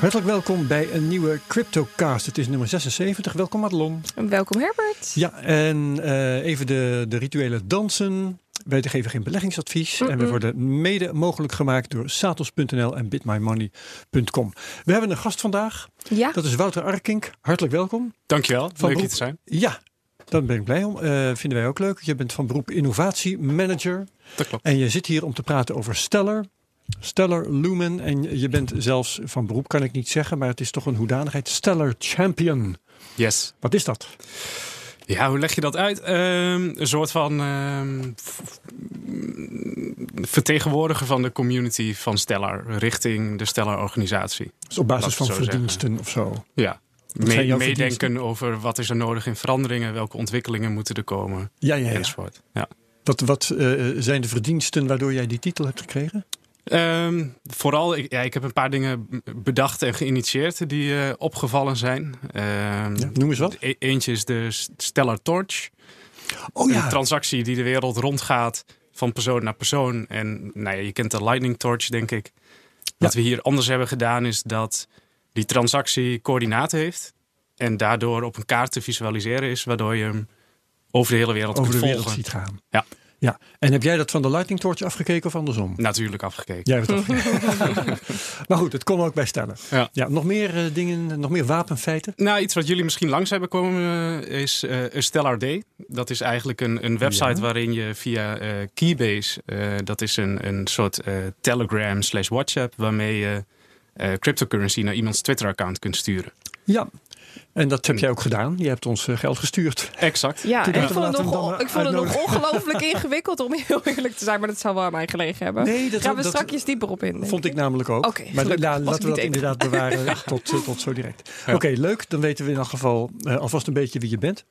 Hartelijk welkom bij een nieuwe CryptoCast. Het is nummer 76. Welkom Madelon. Welkom Herbert. Ja, en uh, even de, de rituele dansen. Wij geven geen beleggingsadvies. En we worden mede mogelijk gemaakt door satos.nl en bitmymoney.com. We hebben een gast vandaag. Ja. Dat is Wouter Arkink. Hartelijk welkom. Dankjewel. Van Leuk hier te zijn. Ja, daar ben ik blij om. Uh, vinden wij ook leuk. Je bent van beroep innovatiemanager. Dat klopt. En je zit hier om te praten over Stellar. Stellar Lumen. En je bent zelfs van beroep, kan ik niet zeggen, maar het is toch een hoedanigheid. Stellar Champion. Yes. Wat is dat? Ja, hoe leg je dat uit? Um, een soort van um, vertegenwoordiger van de community van Stellar richting de Stellar-organisatie. Dus op basis van verdiensten zeggen. of zo? Ja. Me meedenken over wat is er nodig in veranderingen, welke ontwikkelingen moeten er komen, ja, ja, ja. enzovoort. Ja. Wat, wat uh, zijn de verdiensten waardoor jij die titel hebt gekregen? Um, vooral, ik, ja, ik heb een paar dingen bedacht en geïnitieerd die uh, opgevallen zijn. Um, ja, noem eens wat. E eentje is de Stellar Torch. Oh, ja. Een transactie die de wereld rondgaat van persoon naar persoon. En nou ja, je kent de Lightning Torch, denk ik. Wat we hier anders hebben gedaan is dat die transactie coördinaten heeft. En daardoor op een kaart te visualiseren is, waardoor je hem over de hele wereld over kunt de volgen. wereld ziet gaan. Ja. Ja, en heb jij dat van de Lightning Torch afgekeken of andersom? Natuurlijk afgekeken. Jij hebt het afgekeken. maar goed, het kon ook bij stellen. Ja. ja nog meer uh, dingen, nog meer wapenfeiten? Nou, iets wat jullie misschien langs hebben komen uh, is uh, Stellar Day. Dat is eigenlijk een, een website ja. waarin je via Keybase, dat is een, een soort Telegram slash WhatsApp, waarmee je cryptocurrency naar iemands Twitter-account kunt sturen. Ja, en dat heb jij ook gedaan. Je hebt ons geld gestuurd. Exact. Ja, ik vond, het nog, ik vond het nog ongelooflijk ingewikkeld om heel eerlijk te zijn. Maar dat zou wel aan mij gelegen hebben. Nee, dat gaan we dat, strakjes dieper op in. Vond ik, namelijk ook. Okay, maar gelukkig, laten we dat inderdaad bewaren tot, uh, tot zo direct. Ja. Oké, okay, leuk. Dan weten we in elk geval uh, alvast een beetje wie je bent.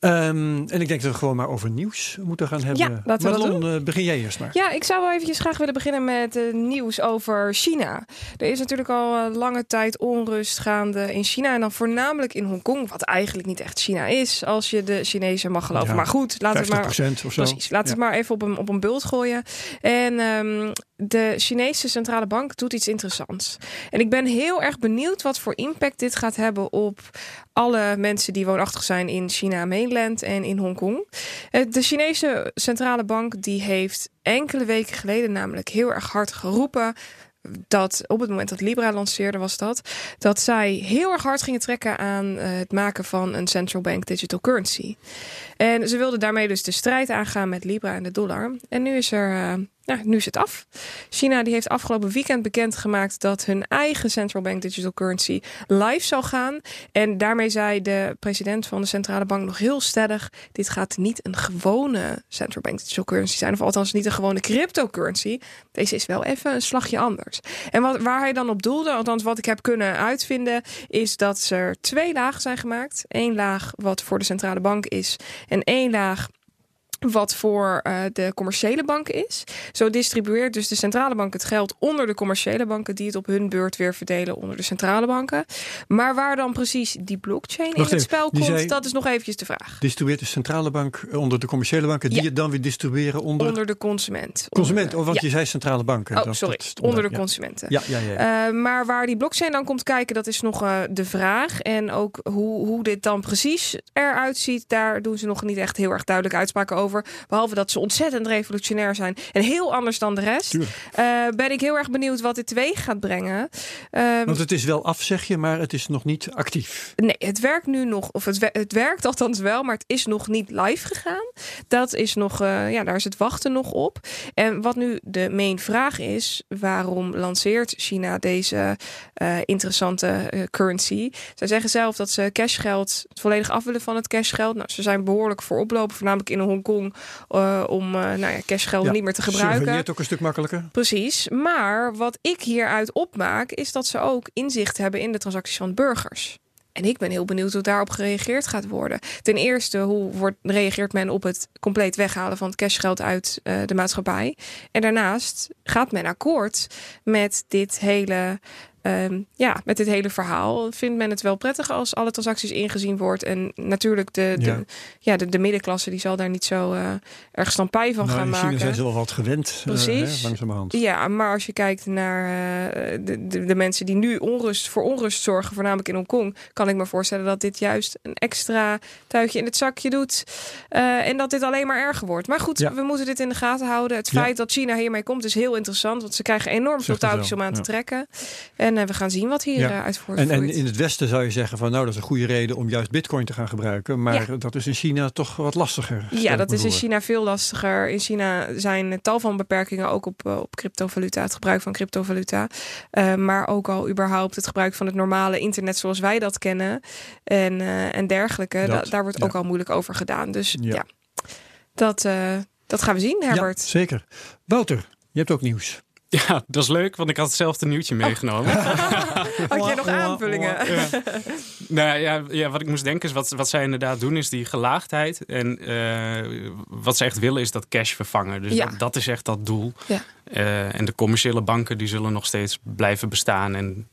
Um, en ik denk dat we gewoon maar over nieuws moeten gaan hebben. Ja, laten we Madelon, dat doen. Uh, begin jij eerst maar. Ja, ik zou wel eventjes graag willen beginnen met nieuws over China. Er is natuurlijk al lange tijd onrust gaande in China. En dan voornamelijk in Hongkong. Wat eigenlijk niet echt China is, als je de Chinezen mag geloven. Ja, maar goed, laten we maar. Of zo. Precies, laten we het maar even op een, op een beeld gooien. En um, de Chinese centrale bank doet iets interessants. En ik ben heel erg benieuwd wat voor impact dit gaat hebben op alle mensen die woonachtig zijn in China mainland en in Hongkong. De Chinese centrale bank die heeft enkele weken geleden namelijk heel erg hard geroepen dat op het moment dat Libra lanceerde was dat, dat zij heel erg hard gingen trekken aan uh, het maken van een central bank digital currency. En ze wilden daarmee dus de strijd aangaan met Libra en de dollar. En nu is er, uh, ja, nu is het af. China die heeft afgelopen weekend bekendgemaakt dat hun eigen central bank digital currency live zal gaan. En daarmee zei de president van de centrale bank nog heel stellig: dit gaat niet een gewone central bank digital currency zijn, of althans niet een gewone cryptocurrency. Deze is wel even een slagje anders. En wat, waar hij dan op doelde, althans wat ik heb kunnen uitvinden, is dat er twee lagen zijn gemaakt. Eén laag wat voor de centrale bank is en één laag wat voor uh, de commerciële banken is. Zo distribueert dus de centrale bank het geld onder de commerciële banken, die het op hun beurt weer verdelen onder de centrale banken. Maar waar dan precies die blockchain Wacht in het spel komt, zei- dat is nog eventjes de vraag. Distribueert de centrale bank onder de commerciële banken, die Ja. het dan weer distribueren onder, Onder de consument. consument. Onder want de- je zei centrale banken. Dat- Oh, sorry. dat is onder de ja. consumenten. Ja, ja, ja. ja. Uh, maar waar die blockchain dan komt kijken, dat is nog uh, de vraag. En ook hoe, hoe dit dan precies eruit ziet, daar doen ze nog niet echt heel erg duidelijk uitspraken over. Behalve dat ze ontzettend revolutionair zijn en heel anders dan de rest. Uh, ben ik heel erg benieuwd wat dit teweeg gaat brengen. Um, Want het is wel af, zeg je, maar het is nog niet actief. Nee, het werkt nu nog, of het, het werkt althans wel, maar het is nog niet live gegaan. Dat is nog, uh, ja, daar is het wachten nog op. En wat nu de main vraag is, waarom lanceert China deze uh, interessante currency? Zij zeggen zelf dat ze cashgeld volledig af willen van het cashgeld. Nou, ze zijn behoorlijk voor oplopen, voornamelijk in Hongkong, uh, om nou ja, cashgeld Ja, niet meer te gebruiken. Surveilleert ook een stuk makkelijker. Precies. Maar wat ik hieruit opmaak, is dat ze ook inzicht hebben in de transacties van burgers. En ik ben heel benieuwd hoe daarop gereageerd gaat worden. Ten eerste, hoe wordt, reageert men op het compleet weghalen van het cashgeld uit uh, de maatschappij? En daarnaast gaat men akkoord met dit hele ehm, ja, met dit hele verhaal vindt men het wel prettig als alle transacties ingezien wordt. En natuurlijk de, de, Ja. de, de middenklasse die zal daar niet zo eh, erg stampij van Nou, gaan in China maken. zijn ze wel wat gewend. eh, Precies. hè, langzamerhand. Ja, maar als je kijkt naar eh, de, de, de mensen die nu onrust voor onrust zorgen, voornamelijk in Hongkong, kan ik me voorstellen dat dit juist een extra tuigje in het zakje doet. en dat dit alleen maar erger wordt. Maar goed, Ja. we moeten dit in de gaten houden. Het Ja. feit dat China hiermee komt is heel interessant, want ze krijgen enorm veel touwtjes om aan te trekken. En eh, we gaan zien wat hier Ja. eh, uit En, voortvloeit. en in het Westen zou je zeggen van nou dat is een goede reden om juist bitcoin te gaan gebruiken. Maar Ja. dat is in China toch wat lastiger. Ja, dat is in. China veel lastiger. In China zijn tal van beperkingen ook op, eh, op cryptovaluta, het gebruik van cryptovaluta. Maar ook al überhaupt het gebruik van het normale internet zoals wij dat kennen en, en dergelijke. Dat, Da- daar wordt ja. ook al moeilijk over gedaan. Dus ja, dat, dat gaan we zien, Herbert. Ja, zeker. Wouter, je hebt ook nieuws. Ja, dat is leuk, want ik had hetzelfde nieuwtje meegenomen. Had jij nog aanvullingen? Nou ja, ja, wat ik moest denken is wat, wat zij inderdaad doen, is die gelaagdheid. En eh, wat ze echt willen, is dat cash vervangen. Dus Ja. dat, dat is echt dat doel. Ja. Eh, en de commerciële banken die zullen nog steeds blijven bestaan en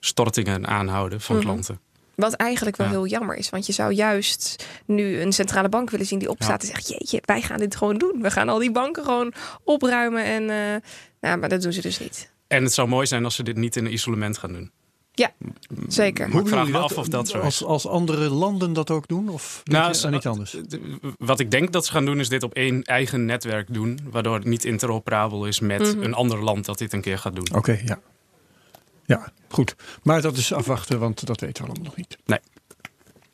stortingen aanhouden van Mhm. klanten. Wat eigenlijk wel Ja. heel jammer is. Want je zou juist nu een centrale bank willen zien die opstaat en zegt: Jeetje, wij gaan dit gewoon doen. We gaan al die banken gewoon opruimen. En, eh, nou, maar dat doen ze dus niet. En het zou mooi zijn als ze dit niet in een isolement gaan doen. Zeker. Maar ik vraag me af of dat zo is. als, als andere landen dat ook doen? Of denk je iets anders? Wat ik denk dat ze gaan doen, is dit op één eigen netwerk doen. Waardoor het niet interoperabel is met Mhm. een ander land dat dit een keer gaat doen. Oké, ja. Ja, goed. Maar dat is afwachten, want dat weten we allemaal nog niet. Nee.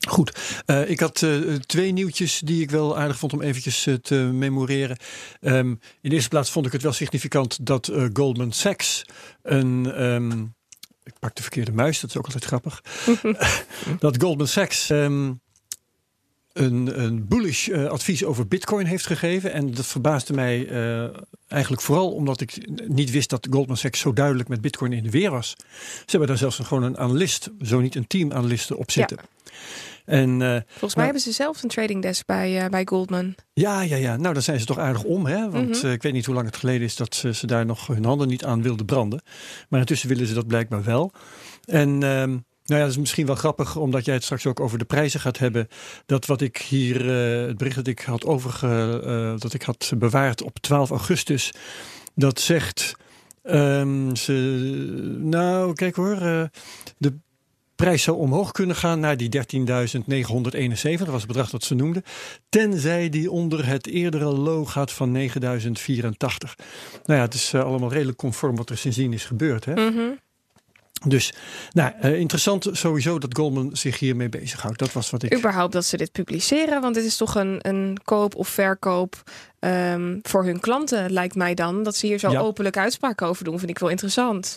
Goed. Eh, ik had eh, twee nieuwtjes die ik wel aardig vond om eventjes eh, te memoreren. Ehm, in de eerste plaats vond ik het wel significant dat Goldman Sachs een... ehm, ik pak de verkeerde muis, dat is ook altijd grappig. dat Goldman Sachs ehm, een, een bullish advies over Bitcoin heeft gegeven. En dat verbaasde mij eigenlijk vooral omdat ik niet wist dat Goldman Sachs zo duidelijk met Bitcoin in de weer was. Ze hebben daar zelfs een, gewoon een analist, zo niet een team analisten op zitten. En eh, Volgens mij Maar- hebben ze zelf een trading desk bij, eh, bij Goldman. ja, ja, ja, nou daar zijn ze toch aardig om. Hè? Want Mhm. eh, ik weet niet hoe lang het geleden is dat ze, ze daar nog hun handen niet aan wilden branden. Maar intussen willen ze dat blijkbaar wel. En ehm, nou ja, dat is misschien wel grappig, omdat jij het straks ook over de prijzen gaat hebben. Dat wat ik hier, het bericht dat ik had overge, dat ik had bewaard op 12 augustus, dat zegt. ehm, ze, nou, kijk hoor. de prijs zou omhoog kunnen gaan naar die 13.971. Dat was het bedrag dat ze noemden. Tenzij die onder het eerdere low gaat van 9084. Nou ja, het is eh, allemaal redelijk conform wat er sindsdien is gebeurd. Hè? Mhm. Dus nou, eh, interessant sowieso dat Goldman zich hiermee bezighoudt. Dat was wat ik. Überhaupt dat ze dit publiceren, want dit is toch een, een koop of verkoop ehm, voor hun klanten, lijkt mij dan. Dat ze hier zo Ja. openlijk uitspraken over doen, vind ik wel interessant.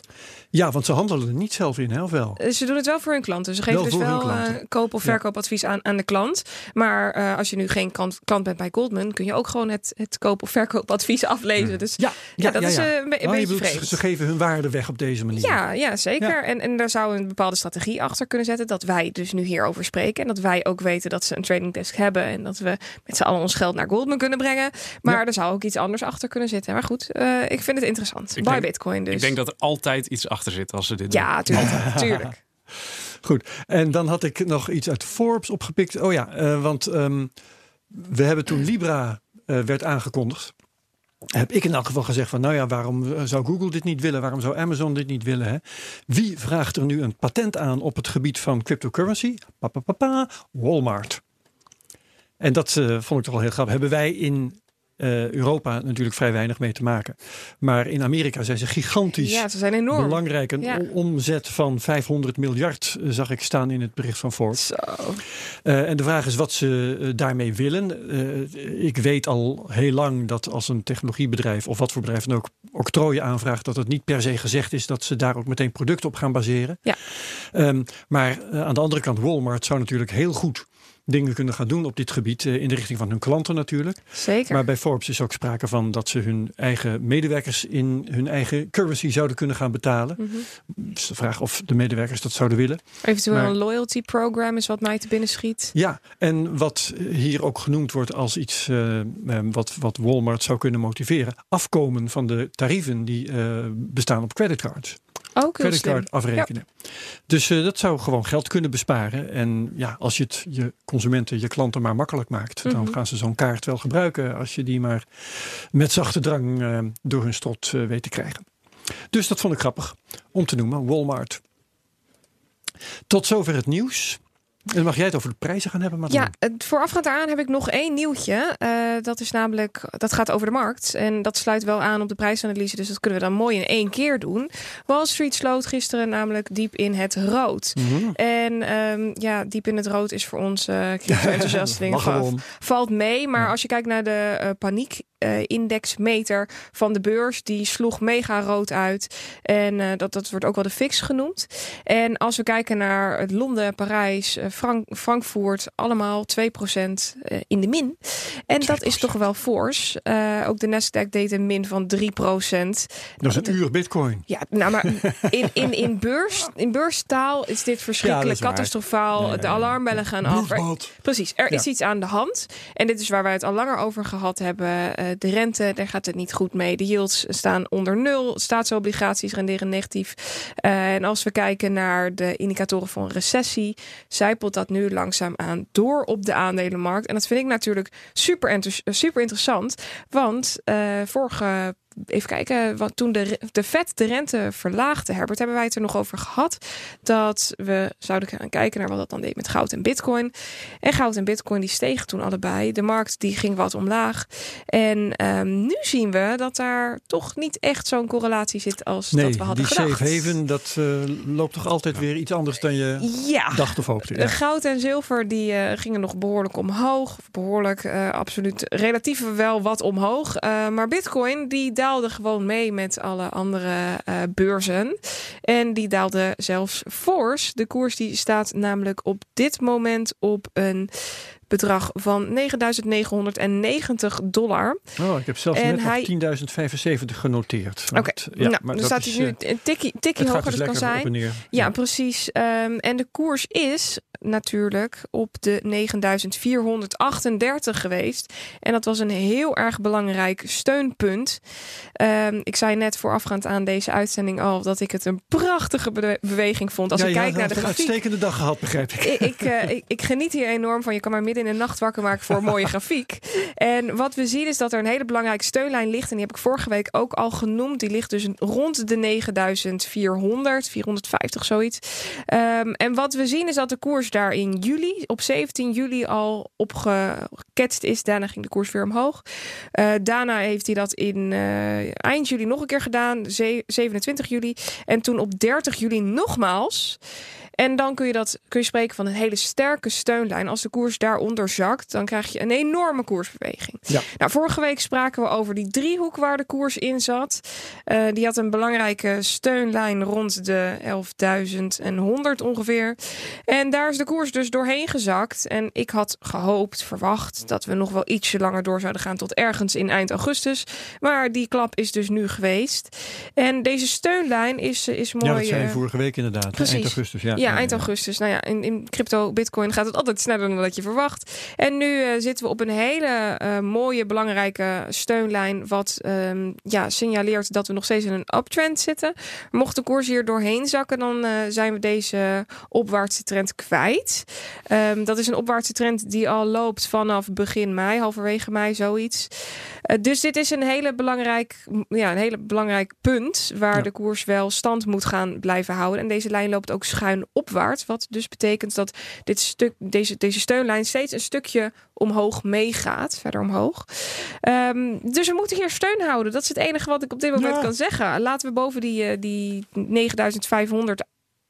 Ja, want ze handelen er niet zelf in, hè, of wel? Eh, Ze doen het wel voor hun klanten. Ze geven Wel dus wel eh, koop- of Ja. verkoopadvies aan, aan de klant. Maar eh, als je nu geen klant, klant bent bij Goldman, kun je ook gewoon het, het koop- of verkoopadvies aflezen. Dus Ja, ja, dat is een, be- een Oh, je beetje vreemd. Ze geven hun waarde weg op deze manier. Ja, ja zeker. En, en daar zou een bepaalde strategie achter kunnen zetten. Dat wij dus nu hierover spreken. En dat wij ook weten dat ze een trading desk hebben. En dat we met z'n allen ons geld naar Goldman kunnen brengen. Maar Ja. er zou ook iets anders achter kunnen zitten. Maar goed, eh, ik vind het interessant. Ik denk- Bitcoin dus. Ik denk dat er altijd iets achter zit als ze dit doen. Ja, tuurlijk. tuurlijk. Goed. En dan had ik nog iets uit Forbes opgepikt. Oh ja, eh, want ehm, we hebben toen Libra eh, werd aangekondigd. Heb ik in elk geval gezegd van, nou ja, waarom zou Google dit niet willen? Waarom zou Amazon dit niet willen? Hè? Wie vraagt er nu een patent aan op het gebied van cryptocurrency? Pa, pa, pa, pa, Walmart. En dat vond ik toch wel heel grappig. Hebben wij in eh, Europa natuurlijk vrij weinig mee te maken. Maar in Amerika zijn ze gigantisch Ja, ze zijn enorm. belangrijk. Een Ja. omzet van 500 miljard eh, zag ik staan in het bericht van Forbes. Zo. Eh, en de vraag is wat ze daarmee willen. Ik weet al heel lang dat als een technologiebedrijf of wat voor bedrijf dan ook octrooien aanvraagt, dat het niet per se gezegd is dat ze daar ook meteen producten op gaan baseren. Ja. Ehm, maar aan de andere kant, Walmart zou natuurlijk heel goed dingen kunnen gaan doen op dit gebied eh, in de richting van hun klanten natuurlijk. Zeker. Maar bij Forbes is ook sprake van dat ze hun eigen medewerkers in hun eigen currency zouden kunnen gaan betalen. Mhm. Dus de vraag of de medewerkers dat zouden willen. Eventueel Maar- een loyalty program is wat mij te binnen schiet. Ja, en wat hier ook genoemd wordt als iets eh, eh, wat, wat Walmart zou kunnen motiveren. Afkomen van de tarieven die bestaan op creditcards. Ook creditcard afrekenen. Dus eh, dat zou gewoon geld kunnen besparen. En ja, als je het je consumenten, je klanten maar makkelijk maakt, dan Mhm. gaan ze zo'n kaart wel gebruiken als je die maar met zachte drang eh, door hun strot eh, weet te krijgen. Dus dat vond ik grappig om te noemen, Walmart. Tot zover het nieuws. Dan mag jij het over de prijzen gaan hebben, Ja, voorafgaand daaraan heb ik nog één nieuwtje. Eh, dat is namelijk, dat gaat over de markt. En dat sluit wel aan op de prijsanalyse. Dus dat kunnen we dan mooi in één keer doen. Wall Street sloot gisteren namelijk diep in het rood. Mhm. En ehm, ja, diep in het rood is voor ons uh, crypto-enthousiastelingen Lachen we om. valt mee. Maar Ja. als je kijkt naar de eh paniek-indexmeter van de beurs, die sloeg mega rood uit. En eh, dat, dat wordt ook wel de fix genoemd. En als we kijken naar het Londen, Parijs, eh, Frank Frankfurt, allemaal 2% eh, in de min. En dat is 2%. toch wel fors. Eh, ook de Nasdaq deed een min van 3%. Dat is een uur bitcoin. Ja, nou maar in, in, in, beurs, in beurstaal is dit verschrikkelijk, catastrofaal. Ja, ja, De alarmbellen gaan af. Er-. Precies, er is iets aan de hand. En dit is waar wij het al langer over gehad hebben. Eh, de rente, daar gaat het niet goed mee. De yields staan onder nul. Staatsobligaties renderen negatief. En als we kijken naar de indicatoren voor een recessie, dat nu langzaam aan door op de aandelenmarkt. En dat vind ik natuurlijk super, eh, super interessant. Want eh, vorige. Even kijken, want toen de, de Fed de rente verlaagde, Herbert, hebben wij het er nog over gehad. Dat we zouden gaan kijken naar wat dat dan deed met goud en bitcoin. En goud en bitcoin die stegen toen allebei. De markt die ging wat omlaag. En ehm, nu zien we dat daar toch niet echt zo'n correlatie zit als Nee, dat we hadden die gedacht. safe haven, dat eh, loopt toch altijd weer iets anders dan je Ja. dacht of hoopte. De Ja. Goud en zilver die eh, gingen nog behoorlijk omhoog. Behoorlijk, eh, absoluut relatief wel wat omhoog. Maar Bitcoin die daalde gewoon mee met alle andere eh, beurzen. En die daalde zelfs fors. De koers die staat namelijk op dit moment op een bedrag van 9.990 dollar. Oh, ik heb zelfs En net hij- nog 10.075 genoteerd. Oké, ja, nou, maar dan staat hij nu eh, een tikkie, tikkie hoger. dus Dat kan zijn. neer. Ja, precies. Ehm, en de koers is natuurlijk op de 9438 geweest. En dat was een heel erg belangrijk steunpunt. Ehm, ik zei net voorafgaand aan deze uitzending al dat ik het een prachtige bewe- beweging vond. Als ja, ik kijk naar de een grafiek. uitstekende dag gehad, begrijp ik. Ik, ik, eh, ik, ik geniet hier enorm van. Je kan maar midden in de nacht wakker maken voor een mooie grafiek. En wat we zien is dat er een hele belangrijke steunlijn ligt. En die heb ik vorige week ook al genoemd. Die ligt dus rond de 9400, 450 zoiets. Ehm, en wat we zien is dat de koers daar in juli, op 17 juli al opgeketst is. Daarna ging de koers weer omhoog. Eh, daarna heeft hij dat in eh, eind juli nog een keer gedaan. Ze- 27 juli. En toen op 30 juli nogmaals. En dan kun je, dat, kun je spreken van een hele sterke steunlijn. Als de koers daaronder zakt, dan krijg je een enorme koersbeweging. Ja. Nou, vorige week spraken we over die driehoek waar de koers in zat. Eh, die had een belangrijke steunlijn rond de 11.100 ongeveer. En daar is de koers dus doorheen gezakt. En ik had gehoopt, verwacht, dat we nog wel ietsje langer door zouden gaan tot ergens in eind augustus. Maar die klap is dus nu geweest. En deze steunlijn is, is mooi. Ja, dat zei je eh, vorige week inderdaad. precies. Eind augustus, ja. ja, eind augustus. Nou ja, in, in crypto, bitcoin gaat het altijd sneller dan dat je verwacht. En nu eh, zitten we op een hele eh, mooie, belangrijke steunlijn. Wat ehm, ja, signaleert dat we nog steeds in een uptrend zitten. Mocht de koers hier doorheen zakken, dan eh, zijn we deze opwaartse trend kwijt. Ehm, dat is een opwaartse trend die al loopt vanaf begin mei, halverwege mei, zoiets. Dus dit is een hele belangrijk, ja, een hele belangrijk punt waar Ja. de koers wel stand moet gaan blijven houden. En deze lijn loopt ook schuin opwaarts, wat dus betekent dat dit stuk, deze, deze steunlijn steeds een stukje omhoog meegaat, verder omhoog. Ehm, dus we moeten hier steun houden. Dat is het enige wat ik op dit moment Ja. kan zeggen. Laten we boven die, eh, die 9500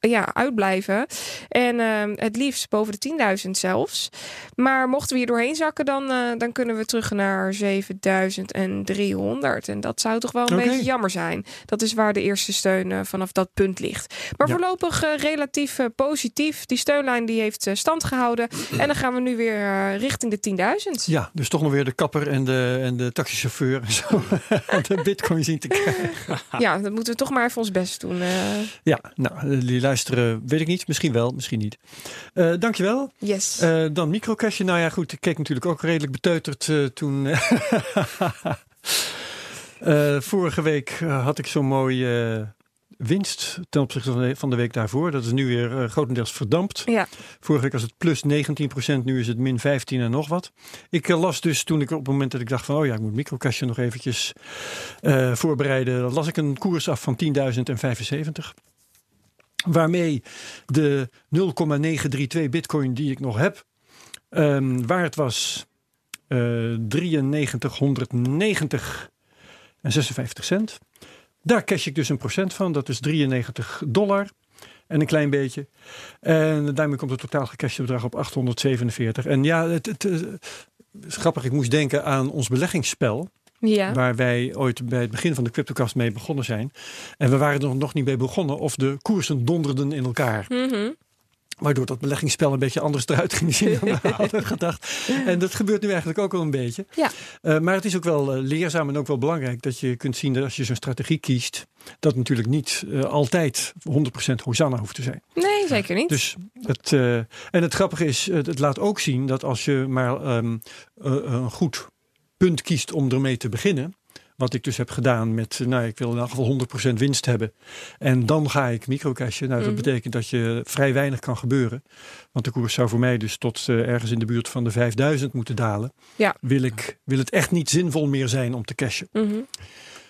ja, uitblijven. En ehm, het liefst boven de 10.000 zelfs. Maar mochten we hier doorheen zakken, dan, eh, dan kunnen we terug naar 7300. En dat zou toch wel een beetje jammer zijn. Dat is waar de eerste steun eh, vanaf dat punt ligt. Maar Ja. voorlopig eh, relatief positief. Die steunlijn die heeft stand gehouden. En dan gaan we nu weer richting de 10.000. Ja, dus toch nog weer de kapper en de, en de taxichauffeur en zo. de bitcoin zien te krijgen. Ja, dan moeten we toch maar even ons best doen. Ja, nou, die luisteren, weet ik niet. Misschien wel, misschien niet. Eh dankjewel. yes. Eh, dan microcashje. Nou ja, goed. Ik keek natuurlijk ook redelijk beteuterd eh, toen. vorige week had ik zo'n mooi eh, winst ten opzichte van de, van de week daarvoor. Dat is nu weer uh, grotendeels verdampt. Ja. Vorige week was het plus 19%, nu is het min 15 en nog wat. Ik uh, las dus toen ik op het moment dat ik dacht van... oh ja, ik moet microkastje nog eventjes uh, voorbereiden... las ik een koers af van 10.075. Waarmee de 0,932 bitcoin die ik nog heb... Um, waard was 9390 en 56 cent. Daar cash ik dus een procent van. Dat is 93 dollar en een klein beetje. En daarmee komt het totaal gecashte bedrag op 847. En ja, het, het, het, is grappig. Ik moest denken aan ons beleggingsspel. Ja. Waar wij ooit bij het begin van de CryptoCast mee begonnen zijn. En we waren er nog niet bij begonnen of de koersen donderden in elkaar. Mm -hmm. Waardoor dat beleggingsspel een beetje anders eruit ging zien dan we hadden gedacht. En dat gebeurt nu eigenlijk ook wel een beetje. Ja. Uh, maar het is ook wel uh, leerzaam en ook wel belangrijk dat je kunt zien dat als je zo'n strategie kiest, dat natuurlijk niet uh, altijd 100% Hosanna hoeft te zijn. Nee, zeker niet. Dus het, en het grappige is, het, het, laat ook zien dat als je maar um, een goed punt kiest om ermee te beginnen, wat ik dus heb gedaan met, nou, ik wil in elk geval 100% winst hebben. En dan ga ik microcashen. Nou, dat Mhm. betekent dat je vrij weinig kan gebeuren. Want de koers zou voor mij dus tot uh, ergens in de buurt van de 5000 moeten dalen. Ja. Wil, ik, wil het echt niet zinvol meer zijn om te cashen. Mm -hmm.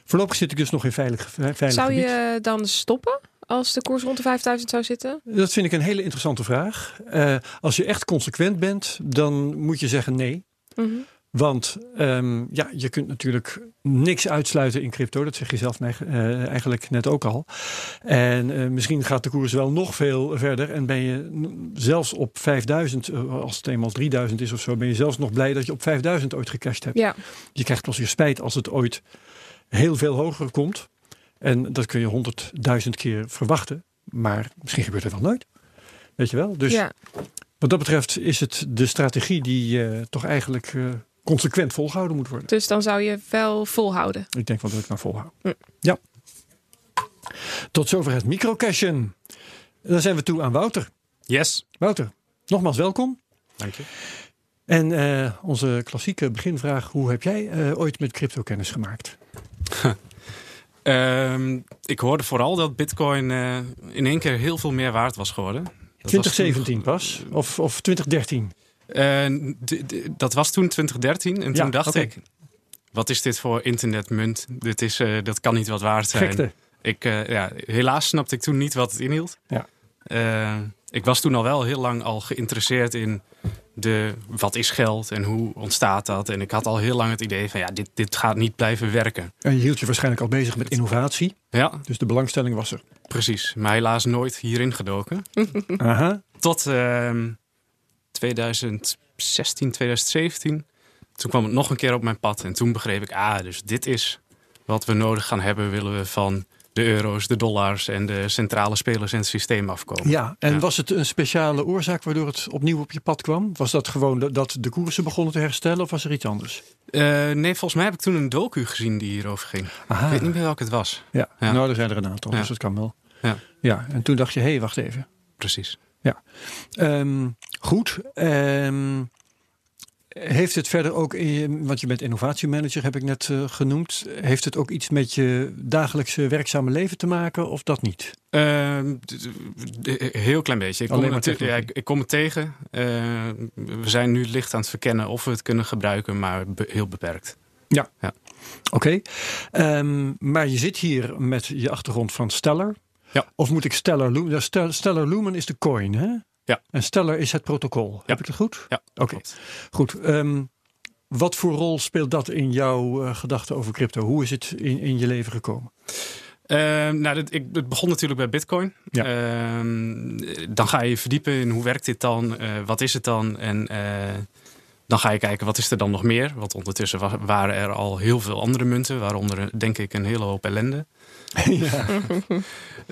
Voorlopig zit ik dus nog in veilig, veilig Zou gebied. je dan stoppen als de koers rond de 5000 zou zitten? Dat vind ik een hele interessante vraag. Uh, als je echt consequent bent, dan moet je zeggen nee. Mm -hmm. Want um, ja, je kunt natuurlijk niks uitsluiten in crypto. Dat zeg je zelf uh, eigenlijk net ook al. En uh, misschien gaat de koers wel nog veel verder. En ben je zelfs op 5000, uh, als het eenmaal 3000 is of zo, ben je zelfs nog blij dat je op 5000 ooit gecashed hebt. Ja. Je krijgt pas weer spijt als het ooit heel veel hoger komt. En dat kun je 100.000 keer verwachten. Maar misschien gebeurt het wel nooit. Weet je wel? Dus ja. wat dat betreft is het de strategie die toch eigenlijk consequent volgehouden moet worden. Dus dan zou je wel volhouden? Ik denk wel dat ik maar volhoud. Hm. Ja. Tot zover het microcashen. Dan zijn we toe aan Wouter. Yes. Wouter, nogmaals welkom. Dank je. En uh, onze klassieke beginvraag. Hoe heb jij uh, ooit met crypto kennis gemaakt? um, ik hoorde vooral dat bitcoin uh, in één keer heel veel meer waard was geworden. Dat 2017 was pas? Of, of 2013? Dat was toen 2013 en toen ja, dacht okay. ik, wat is dit voor internetmunt? Dit is, uh, dat kan niet wat waard zijn. Gekte. Ik, uh, ja, helaas snapte ik toen niet wat het inhield. Ja. Uh, ik was toen al wel heel lang al geïnteresseerd in de, wat is geld en hoe ontstaat dat. En ik had al heel lang het idee van ja, dit, dit gaat niet blijven werken. En je hield je waarschijnlijk al bezig met innovatie. Ja. Dus de belangstelling was er. Precies, maar helaas nooit hierin gedoken. Aha. Tot uh, 2016, 2017. Toen kwam het nog een keer op mijn pad. En toen begreep ik, ah, dus dit is wat we nodig gaan hebben. Willen we van de euro's, de dollars en de centrale spelers in het systeem afkomen. Ja, en ja. was het een speciale oorzaak waardoor het opnieuw op je pad kwam? Was dat gewoon dat de koersen begonnen te herstellen of was er iets anders? Uh, nee, volgens mij heb ik toen een docu gezien die hierover ging. Aha. Ik weet niet meer welke het was. Ja, ja. nou er zijn er een aantal, ja. dus dat kan wel. Ja. ja, en toen dacht je, hé, hey, wacht even. Precies. Ja, um, goed. Um, heeft het verder ook, in want je bent innovatiemanager, heb ik net uh, genoemd. Heeft het ook iets met je dagelijkse werkzame leven te maken of dat niet? Uh, heel klein beetje. Ik kom, het, ja, ik, ik kom het tegen. Uh, we zijn nu licht aan het verkennen of we het kunnen gebruiken, maar be heel beperkt. Ja, ja. oké. Okay. Um, maar je zit hier met je achtergrond van Stellar. Ja. Of moet ik Stellar Lumen? Stellar Lumen is de coin, hè? Ja. En Stellar is het protocol. Ja. Heb ik het goed? Ja. Oké. Okay. Goed. Um, wat voor rol speelt dat in jouw uh, gedachten over crypto? Hoe is het in, in je leven gekomen? Uh, nou, dit, ik, het begon natuurlijk bij Bitcoin. Ja. Uh, dan ga je verdiepen in hoe werkt dit dan? Uh, wat is het dan? En uh, dan ga je kijken wat is er dan nog meer? Want ondertussen wa waren er al heel veel andere munten, waaronder denk ik een hele hoop ellende. Ja.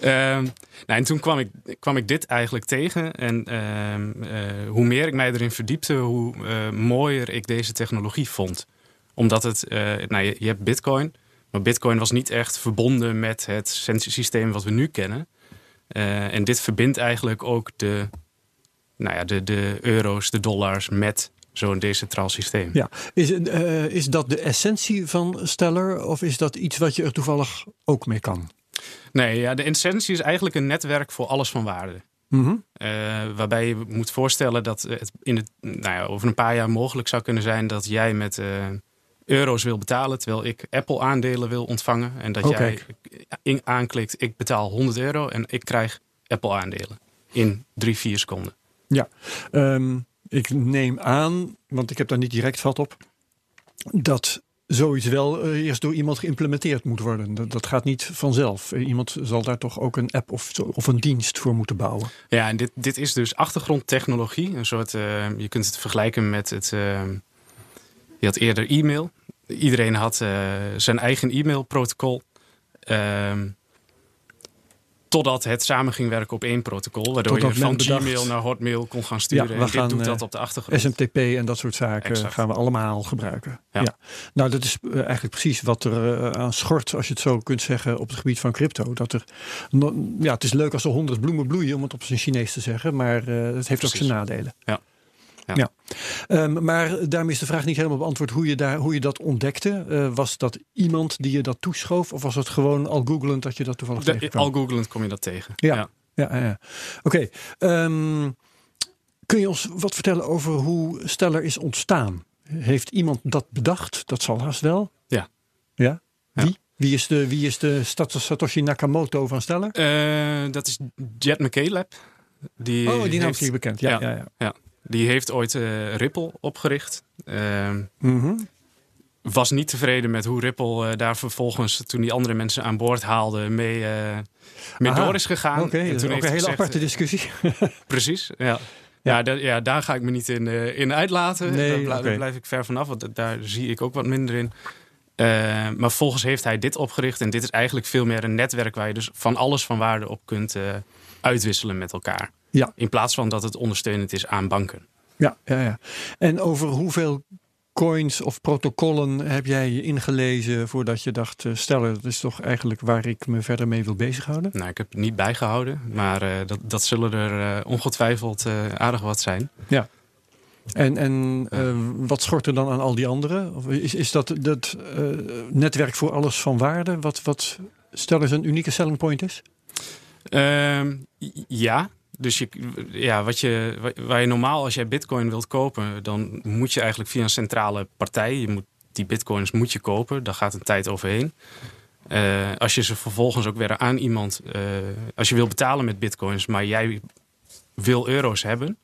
nou, en toen kwam ik, kwam ik dit eigenlijk tegen. En uh, hoe meer ik mij erin verdiepte, hoe uh, mooier ik deze technologie vond. Omdat het, uh, nou, je, je, hebt Bitcoin, maar Bitcoin was niet echt verbonden met het systeem wat we nu kennen. En dit verbindt eigenlijk ook de, nou ja, de, de euro's, de dollars met zo'n decentraal systeem. Ja, is, uh, is dat de essentie van Stellar of is dat iets wat je er toevallig ook mee kan? Nee, ja, de essentie is eigenlijk een netwerk voor alles van waarde. Mhm. Eh, waarbij je moet voorstellen dat het in het, nou ja, over een paar jaar mogelijk zou kunnen zijn dat jij met eh, euro's wil betalen, terwijl ik Apple aandelen wil ontvangen. En dat Oh, jij in, aanklikt, ik betaal 100 euro en ik krijg Apple aandelen in drie, vier seconden. Ehm, ik neem aan, want ik heb daar niet direct vat op, dat zoiets wel eh, eerst door iemand geïmplementeerd moet worden. Dat, dat gaat niet vanzelf. Eh, Iemand zal daar toch ook een app of, of een dienst voor moeten bouwen. Ja, en dit, dit is dus achtergrondtechnologie. Een soort, eh, je kunt het vergelijken met het. je had eerder e-mail. Iedereen had zijn eigen e-mailprotocol. Ehm totdat het samen ging werken op één protocol. Waardoor Totdat je van bedacht- Gmail naar Hotmail kon gaan sturen. Ja, we en dit doet eh, dat op de achtergrond. SMTP en dat soort zaken Exact. gaan we allemaal gebruiken. Ja. Ja. Nou, dat is eh, eigenlijk precies wat er eh, aan schort, als je het zo kunt zeggen, op het gebied van crypto. Dat er, no- ja, het is leuk als er honderd bloemen bloeien, om het op zijn Chinees te zeggen, maar eh, het heeft ook zijn nadelen. Ja. Ja. Ehm, maar daarmee is de vraag niet helemaal beantwoord hoe je, daar, hoe je dat ontdekte. Eh, was dat iemand die je dat toeschoof, of was het gewoon al googelend dat je dat toevallig De- tegenkwam? al googelend kom je dat tegen. Ja. ja. Ja, ja, oké. Ehm, kun je ons wat vertellen over hoe Stellar is ontstaan? Heeft iemand dat bedacht? Dat zal haast wel. Ja. Ja? Wie? Wie is de, wie is de Sat- Satoshi Nakamoto van Stellar? Eh, dat is Jet McCaleb. Die oh, die naam is hier bekend. Ja, ja. Ja. ja, Die heeft ooit eh, Ripple opgericht. Ehm, Mhm. was niet tevreden met hoe Ripple eh, daar vervolgens, toen die andere mensen aan boord haalde, mee, eh mee Aha. door is gegaan. Oké, En dat is toen ook een hele gezegd, aparte discussie. Precies, ja. Ja. Ja, da- ja, daar ga ik me niet in, in uitlaten. Nee, daar, blijf ik ver vanaf, want daar zie ik ook wat minder in. Eh, maar volgens heeft hij dit opgericht. En dit is eigenlijk veel meer een netwerk waar je dus van alles van waarde op kunt uitwisselen met elkaar. Ja. In plaats van dat het ondersteunend is aan banken. ja, ja, ja. En over hoeveel coins of protocollen heb jij je ingelezen voordat je dacht, eh, Stellar, dat is toch eigenlijk waar ik me verder mee wil bezighouden? Nou, ik heb het niet bijgehouden, maar eh, dat, dat zullen er eh, ongetwijfeld aardig wat zijn. En, en eh, wat schort er dan aan al die anderen? Of is, is dat dat netwerk voor alles van waarde? Wat, wat stel eens een unieke selling point is? Ehm, ja, dus je, ja, wat je, wa- waar je normaal als jij bitcoin wilt kopen, dan moet je eigenlijk via een centrale partij, je moet, die bitcoins moet je kopen, daar gaat een tijd overheen. Eh, als je ze vervolgens ook weer aan iemand, eh, als je wil betalen met bitcoins, maar jij wil euro's hebben,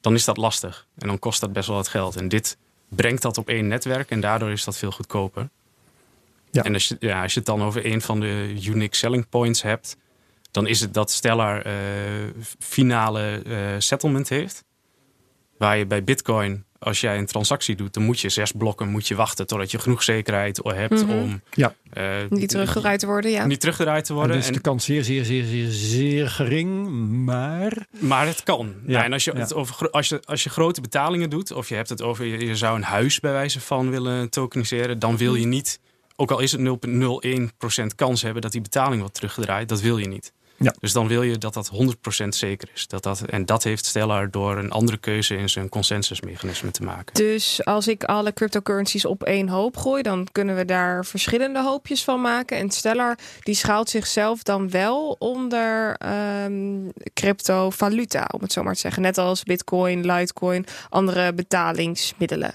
dan is dat lastig. En dan kost dat best wel wat geld. En dit brengt dat op één netwerk en daardoor is dat veel goedkoper. Ja. En als je, ja, als je het dan over een van de unique selling points hebt, dan is het dat Stellar eh, finale eh, settlement heeft. Waar je bij Bitcoin, als jij een transactie doet, dan moet je zes blokken moet je wachten totdat je genoeg zekerheid hebt Mhm. om Ja. eh, Niet teruggedraaid te worden, ja. niet teruggedraaid te En worden. dus En- de kans zeer, zeer, zeer, zeer, zeer gering. Maar Maar het kan. Ja, Ja, en als je, ja. het over, gro- als, je, als je grote betalingen doet, of je hebt het over je, je zou een huis bij wijze van willen tokeniseren, dan wil je niet, ook al is het 0,01% kans hebben dat die betaling wordt teruggedraaid, dat wil je niet. Ja. Dus dan wil je dat dat 100% zeker is. Dat dat, en dat heeft Stellar door een andere keuze in zijn consensusmechanisme te maken. Dus als ik alle cryptocurrencies op één hoop gooi, dan kunnen we daar verschillende hoopjes van maken. En Stellar die schuilt zichzelf dan wel onder ehm cryptovaluta, om het zo maar te zeggen. Net als Bitcoin, Litecoin, andere betalingsmiddelen.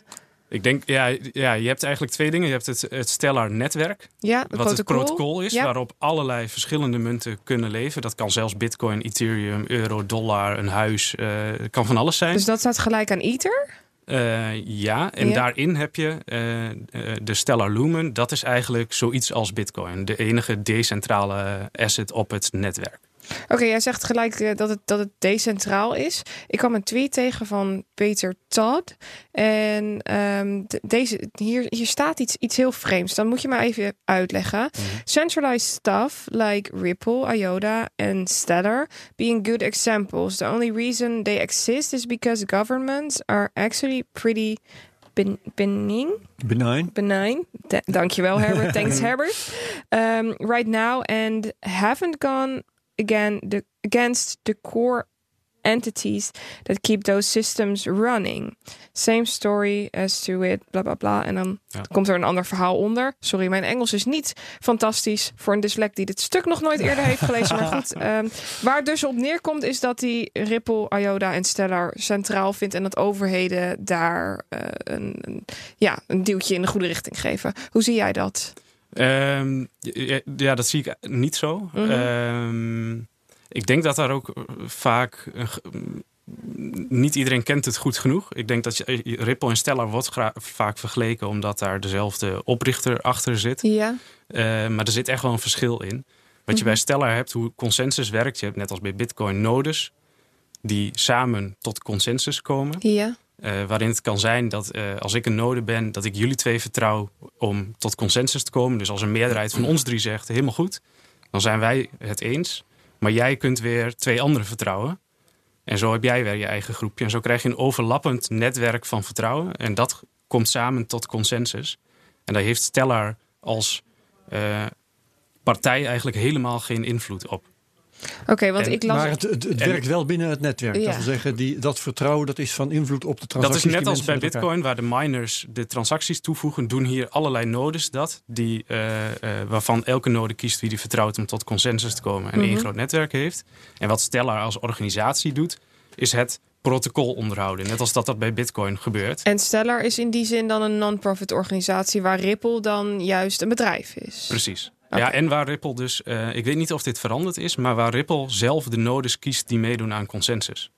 Ik denk, ja, ja, je hebt eigenlijk twee dingen. Je hebt het, het Stellar netwerk, Ja, het wat het protocol. protocol is, Ja. waarop allerlei verschillende munten kunnen leven. Dat kan zelfs bitcoin, ethereum, euro, dollar, een huis. eh, het kan van alles zijn. Dus dat staat gelijk aan Ether. Eh, ja, en Ja. daarin heb je eh, de Stellar Lumen. Dat is eigenlijk zoiets als bitcoin. De enige decentrale asset op het netwerk. Oké, jij zegt gelijk eh, dat, het, dat het decentraal is. Ik kwam een tweet tegen van Peter Todd. En ehm, de- deze, hier, hier staat iets, iets heel vreemds. Dan moet je maar even uitleggen. Centralized stuff like Ripple, IOTA en Stellar being good examples. The only reason they exist is because governments are actually pretty ben- benign benign. benign. Da- dankjewel, Herbert. Thanks, Herbert. Um, right now and haven't gone again the, against the core entities that keep those systems running. Same story as to it, bla bla bla. En dan Ja. komt er een ander verhaal onder. Sorry, mijn Engels is niet fantastisch voor een dyslect die dit stuk nog nooit eerder heeft gelezen. Maar goed, ehm, waar het dus op neerkomt is dat die Ripple, IOTA en Stellar centraal vindt en dat overheden daar eh, een, een, ja, een duwtje in de goede richting geven. Hoe zie jij dat? Ehm, ja, ja, dat zie ik niet zo. Mhm. Ehm, ik denk dat daar ook eh, vaak... een niet iedereen kent het goed genoeg. Ik denk dat je, Ripple en Stellar wordt vaak vergeleken... omdat daar dezelfde oprichter achter zit. Ja. Eh, maar er zit echt wel een verschil in. Wat je bij Stellar hebt, hoe consensus werkt... je hebt net als bij Bitcoin nodes... die samen tot consensus komen. Ja. Eh, waarin het kan zijn dat eh, als ik een node ben, dat ik jullie twee vertrouw om tot consensus te komen. Dus als een meerderheid van ons drie zegt helemaal goed, dan zijn wij het eens. Maar jij kunt weer twee anderen vertrouwen. En zo heb jij weer je eigen groepje. En zo krijg je een overlappend netwerk van vertrouwen. En dat komt samen tot consensus. En daar heeft Stellar als eh, partij eigenlijk helemaal geen invloed op. Oké, want En- ik las... Maar het, het, het En- werkt wel binnen het netwerk. Ja. Dat wil zeggen, die, dat vertrouwen dat is van invloed op de Dat transacties. is net als bij Bitcoin, waar de miners de transacties toevoegen, doen hier allerlei nodes dat, die, eh, eh, waarvan elke node kiest wie die vertrouwt om tot consensus te komen en één Mhm. groot netwerk heeft. En wat Stellar als organisatie doet, is het protocol onderhouden. Net als dat dat bij Bitcoin gebeurt. En Stellar is in die zin dan een non-profit organisatie waar Ripple dan juist een bedrijf is. Precies. Ja, en waar Ripple dus, eh, ik weet niet of dit veranderd is, maar waar Ripple zelf de nodes kiest die meedoen aan consensus.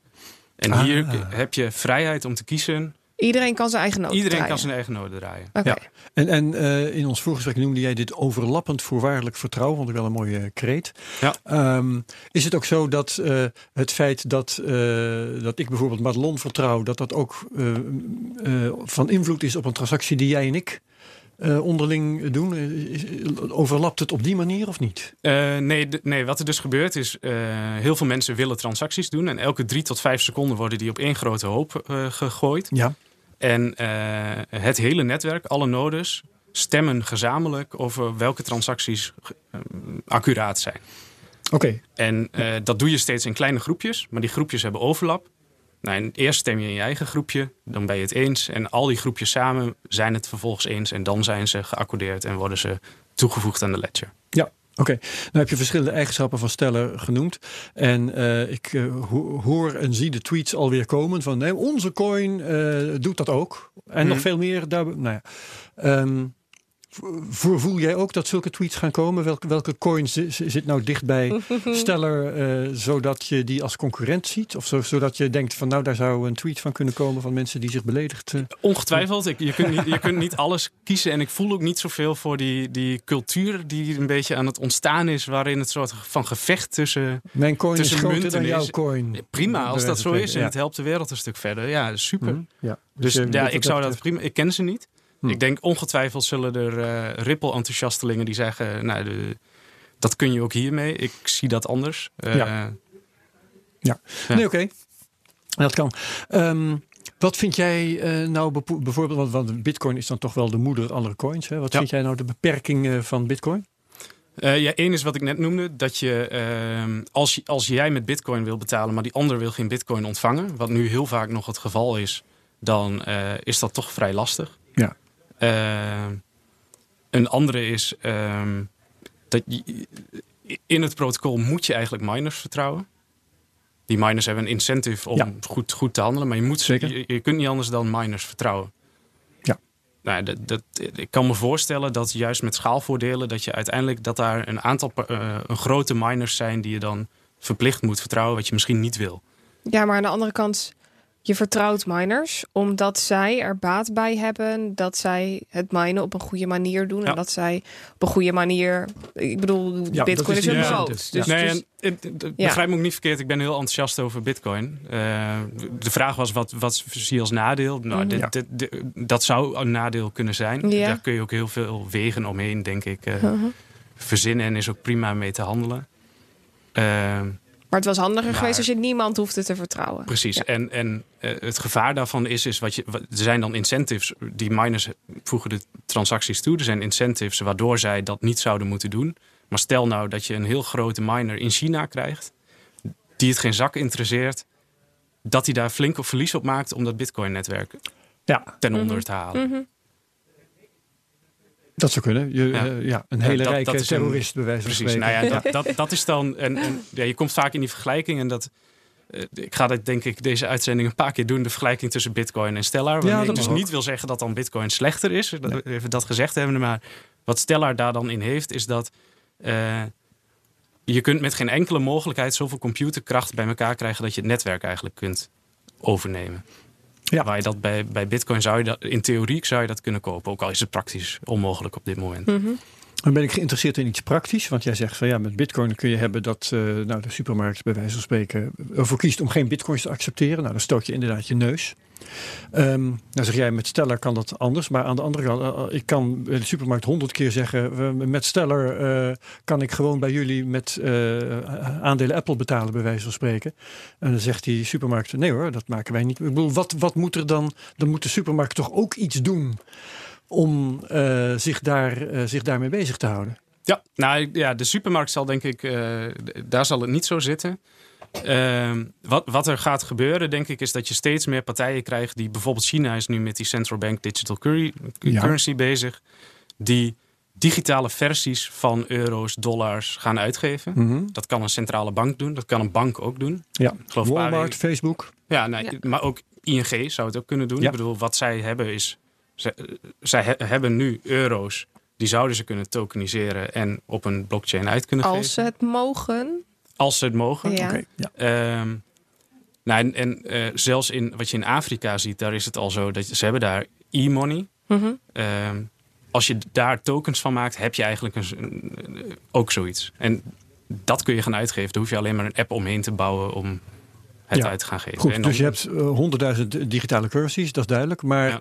En Ah. hier heb je vrijheid om te kiezen. Iedereen kan zijn eigen noot Iedereen draaien. kan zijn eigen node draaien. Ja. En, en eh, in ons voorgesprek noemde jij dit overlappend voorwaardelijk vertrouwen. Vond ik wel een mooie kreet. Ja. Ehm, is het ook zo dat eh, het feit dat, eh, dat ik bijvoorbeeld Madelon vertrouw, dat dat ook eh, eh, van invloed is op een transactie die jij en ik eh, onderling doen? Eh, overlapt het op die manier of niet? Eh, nee, nee, wat er dus gebeurt is, heel veel mensen willen transacties doen. En elke drie tot vijf seconden worden die op één grote hoop gegooid. Ja. En het hele netwerk, alle nodes, stemmen gezamenlijk over welke transacties accuraat zijn. Oké. En dat doe je steeds in kleine groepjes, maar die groepjes hebben overlap. Nou, eerst stem je in je eigen groepje, dan ben je het eens. En al die groepjes samen zijn het vervolgens eens. En dan zijn ze geaccordeerd en worden ze toegevoegd aan de ledger. Ja, oké. Nou heb je verschillende eigenschappen van Stellar genoemd. En eh, ik eh, ho- hoor en zie de tweets alweer komen van nee, onze coin eh, doet dat ook. En nog Mhm. veel meer. Daar, nou ja. Ehm, voel jij ook dat zulke tweets gaan komen? Welke, welke coin zi- zi- zit nou dicht bij Stellar, eh, zodat je die als concurrent ziet? Of zo, zodat je denkt van nou, daar zou een tweet van kunnen komen van mensen die zich beledigd... eh, Ongetwijfeld. Ik, je, kunt niet, je kunt niet alles kiezen. En ik voel ook niet zoveel voor die, die cultuur die een beetje aan het ontstaan is. Waarin het soort van gevecht tussen. mijn coin is Tussen groter munten dan jouw is- coin. Prima, als dat zo is. En het helpt de wereld een stuk verder. Ja, super. Mhm, ja. Dus eh, ja, ik zou dat prima. Ik ken ze niet. Hm. Ik denk ongetwijfeld zullen er eh Ripple-enthousiastelingen die zeggen. Nou, de, dat kun je ook hiermee. Ik zie dat anders. Eh, Ja. Ja. Nee, oké. Dat kan. Ehm, wat vind jij eh, nou bijvoorbeeld, want, want Bitcoin is dan toch wel de moeder aller coins. Hè? Wat Ja. vind jij nou de beperking eh, van Bitcoin? Eh, ja, één is wat ik net noemde. Dat je, ehm, als, als jij met bitcoin wil betalen, maar die ander wil geen bitcoin ontvangen. Wat nu heel vaak nog het geval is. Dan is dat toch vrij lastig. Ja. Eh, een andere is ehm, dat je, in het protocol moet je eigenlijk miners vertrouwen. Die miners hebben een incentive om Ja. goed, goed te handelen. Maar je, moet, Zeker. je, je kunt niet anders dan miners vertrouwen. Ja. Nou, dat, dat, ik kan me voorstellen dat juist met schaalvoordelen... dat je uiteindelijk dat daar een aantal eh, een grote miners zijn... die je dan verplicht moet vertrouwen, wat je misschien niet wil. Ja, maar aan de andere kant, je vertrouwt miners omdat zij er baat bij hebben dat zij het minen op een goede manier doen Ja. en dat zij op een goede manier. Ik bedoel, Ja, Bitcoin is is een brood. incentive. Dus, nee, dus- en, eh, begrijp me ook niet verkeerd. Ik ben heel enthousiast over bitcoin. Eh, de vraag was, wat, wat zie je als nadeel? Nou, Mhm. dit, Ja. dit- dit- dat zou een nadeel kunnen zijn. Ja. Daar kun je ook heel veel wegen omheen, denk ik, eh, Mhm. verzinnen. En is ook prima mee te handelen. Maar het was handiger Maar- geweest als je niemand hoefde te vertrouwen. Precies. Ja. En, en eh, het gevaar daarvan is, is wat je, wat- er zijn dan incentives. Die miners voegen de transacties toe. Er zijn incentives waardoor zij dat niet zouden moeten doen. Maar stel nou dat je een heel grote miner in China krijgt. Die het geen zak interesseert dat hij daar flink op verlies op maakt om dat Bitcoin-netwerk ja. ten onder te halen. Mhm. Dat zou kunnen. Je, Ja. ja, een hele dat- rijke dat is een- terrorist bij wijze van Precies, nou ja, dat, dat, dat is dan. En, en ja, je komt vaak in die vergelijking. En dat. eh, ik ga dat denk ik deze uitzending een paar keer doen. De vergelijking tussen Bitcoin en Stellar. Ja, ik dus ook. niet wil zeggen dat dan Bitcoin slechter is. Dat, Even dat gezegd hebben. Maar wat Stellar daar dan in heeft, is dat. eh, je kunt met geen enkele mogelijkheid zoveel computerkracht bij elkaar krijgen dat je het netwerk eigenlijk kunt overnemen. Ja. Waar je dat bij, bij Bitcoin zou je dat, in theorie zou je dat kunnen kopen. Ook al is het praktisch onmogelijk op dit moment. Mhm. Dan ben ik geïnteresseerd in iets praktisch. Want jij zegt van ja, met bitcoin kun je hebben dat eh, nou, de supermarkt bij wijze van spreken ervoor kiest om geen bitcoins te accepteren. Nou, dan stoot je inderdaad je neus. Ehm dan zeg jij met Stellar kan dat anders. Maar aan de andere kant, eh, ik kan de supermarkt honderd keer zeggen, met Stellar eh, kan ik gewoon bij jullie met eh, aandelen Apple betalen bij wijze van spreken. En dan zegt die supermarkt, nee hoor, dat maken wij niet. Ik bedoel, wat, wat moet er dan? Dan moet de supermarkt toch ook iets doen om eh, zich, daar, eh, zich daarmee bezig te houden. Ja, nou ja, de supermarkt zal denk ik, eh, daar zal het niet zo zitten. Ehm, wat, wat er gaat gebeuren, denk ik, is dat je steeds meer partijen krijgt die bijvoorbeeld China is nu met die central bank digital curry- Ja. currency bezig, die digitale versies van euro's, dollars gaan uitgeven. Mhm. Dat kan een centrale bank doen, dat kan een bank ook doen. Ja, Ik geloof Walmart, Pari- Facebook. Ja, nee, Ja. maar ook ING zou het ook kunnen doen. Ja. Ik bedoel, wat zij hebben is, zij, zij he- hebben nu euro's. Die zouden ze kunnen tokeniseren en op een blockchain uit kunnen Als geven. ze het mogen. Als ze het mogen. Ja. Oké, ja. Ehm, nou, en en eh, zelfs in wat je in Afrika ziet, daar is het al zo dat je- ze hebben daar e-money. Mhm. Ehm, als je daar tokens van maakt, heb je eigenlijk een, een- ook zoiets. En dat kun je gaan uitgeven. Daar hoef je alleen maar een app omheen te bouwen om het Ja, uit te gaan geven. Goed, En dan- dus je hebt eh, honderdduizend digitale currencies, dat is duidelijk. Maar Ja.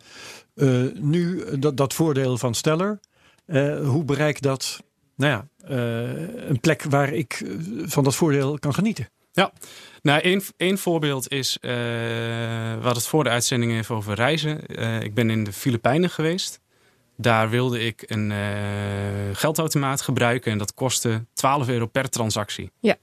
Eh, nu eh, dat, dat voordeel van Stellar, eh, hoe bereik ik dat? Nou ja, eh, een plek waar ik van dat voordeel kan genieten. Nou, één, één voorbeeld is, eh we hadden het voor de uitzending even over reizen. Eh, ik ben in de Filipijnen geweest. Daar wilde ik een eh, geldautomaat gebruiken en dat kostte 12 euro per transactie. Ja.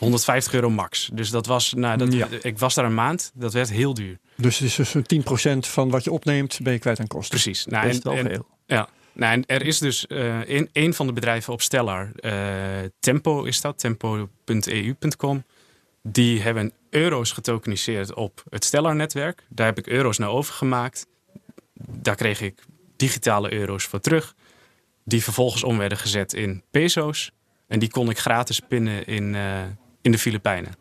150 euro max. Dus dat was, nou, dat, Ja. ik was daar een maand. Dat werd heel duur. Dus het is dus zo'n 10% van wat je opneemt, ben je kwijt aan kosten. Precies. Nou, Dat is wel veel. ja. Nou, en er is dus eh een, een van de bedrijven op Stellar, eh, Tempo is dat, tempo.eu.com. Die hebben euro's getokeniseerd op het Stellar-netwerk. Daar heb ik euro's naar overgemaakt. Daar kreeg ik digitale euro's voor terug. Die vervolgens om werden gezet in peso's. En die kon ik gratis pinnen in, eh, in de Filipijnen.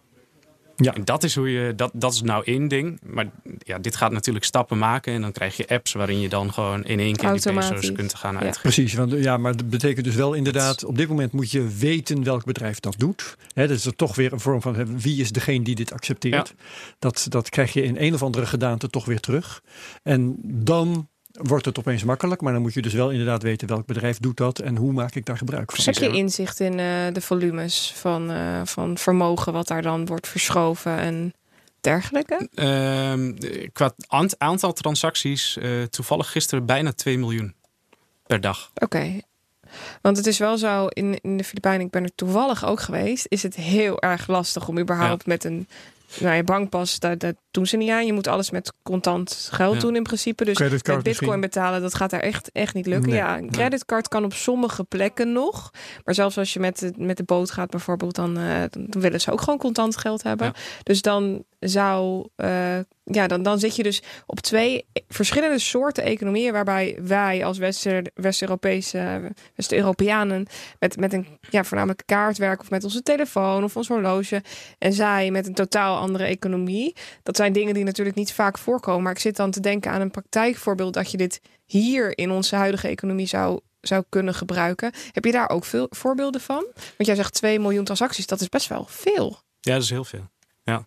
Ja. En dat is, hoe je, dat, dat is nou één ding. Maar ja, dit gaat natuurlijk stappen maken. En dan krijg je apps waarin je dan gewoon in één keer die peso's kunt gaan Ja. uitgeven. Precies, want ja, maar dat betekent dus wel inderdaad, op dit moment moet je weten welk bedrijf dat doet. Hè, dat is er toch weer een vorm van wie is degene die dit accepteert. Dat, dat krijg je in een of andere gedaante toch weer terug. En dan wordt het opeens makkelijk, maar dan moet je dus wel inderdaad weten welk bedrijf doet dat en hoe maak ik daar gebruik van. Precies. Heb je inzicht in eh, de volumes van, eh, van vermogen wat daar dan wordt verschoven en dergelijke? Ehm, qua aant- aantal transacties, eh, toevallig gisteren bijna 2 miljoen per dag. Oké. Want het is wel zo, in, in de Filipijnen, ik ben er toevallig ook geweest, is het heel erg lastig om überhaupt met een nou ja, bankpas, dat, dat doen ze niet aan. Je moet alles met contant geld Ja. doen in principe. Dus met bitcoin misschien. betalen, dat gaat daar echt, echt niet lukken. Nee. ja, een creditcard kan op sommige plekken nog. Maar zelfs als je met de, met de boot gaat bijvoorbeeld, dan, eh, dan willen ze ook gewoon contant geld hebben. Ja. Dus dan zou, eh, ja, dan, dan zit je dus op twee verschillende soorten economieën, waarbij wij als West-Europese, West-Europeanen met, met een ja, voornamelijk kaart werken of met onze telefoon of ons horloge. En zij met een totaal andere economie. Dat zijn dingen die natuurlijk niet vaak voorkomen. Maar ik zit dan te denken aan een praktijkvoorbeeld dat je dit hier in onze huidige economie zou, zou kunnen gebruiken. Heb je daar ook veel voorbeelden van? Want jij zegt 2 miljoen transacties, dat is best wel veel. Ja, dat is heel veel. Eh,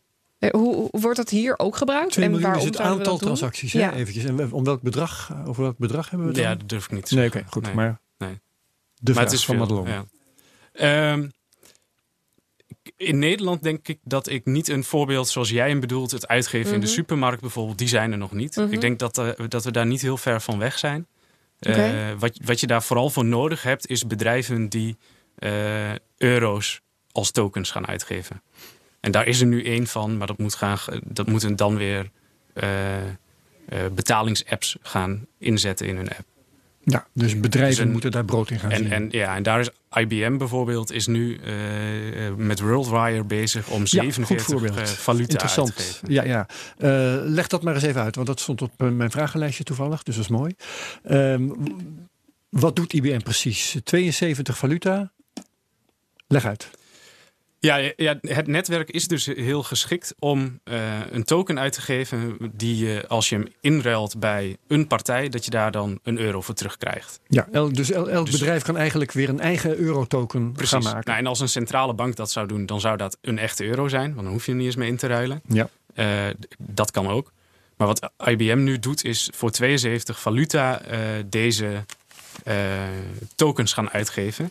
Hoe, hoe wordt dat hier ook gebruikt? 2 miljoen is waarom het aantal transacties, hè? Ja. eventjes. En we- om welk bedrag, over welk bedrag hebben we het Ja, dan? dat durf ik niet te Nee, oké, goed. Nee. Maar Nee. de maar vraag het is van Madelon. ja. Ehm, in Nederland denk ik dat ik niet een voorbeeld zoals jij hem bedoelt, het uitgeven in de Mhm. supermarkt bijvoorbeeld, die zijn er nog niet. Mhm. Ik denk dat, eh, dat we daar niet heel ver van weg zijn. Eh, wat, wat je daar vooral voor nodig hebt, is bedrijven die eh, euro's als tokens gaan uitgeven. En daar is er nu één van, maar dat moet, gaan, dat moeten dan weer uh, uh, betalingsapps gaan inzetten in hun app. Ja, dus bedrijven moeten daar brood in gaan en, zien. En, ja, en daar is IBM bijvoorbeeld is nu uh, met WorldWire bezig om 47 ja, valuta Interessant. uit te geven. Ja, ja. leg dat maar eens even uit, want dat stond op mijn vragenlijstje toevallig, dus dat is mooi. Ehm, wat doet IBM precies? 72 valuta? Leg uit. Ja, ja, het netwerk is dus heel geschikt om uh, een token uit te geven die je als je hem inruilt bij een partij, dat je daar dan een euro voor terugkrijgt. Ja, dus elk dus, bedrijf kan eigenlijk weer een eigen eurotoken gaan maken. Nou, en als een centrale bank dat zou doen, dan zou dat een echte euro zijn, want dan hoef je er niet eens mee in te ruilen. Ja. Uh, dat kan ook. Maar wat IBM nu doet, is voor 72 valuta uh, deze tokens gaan uitgeven.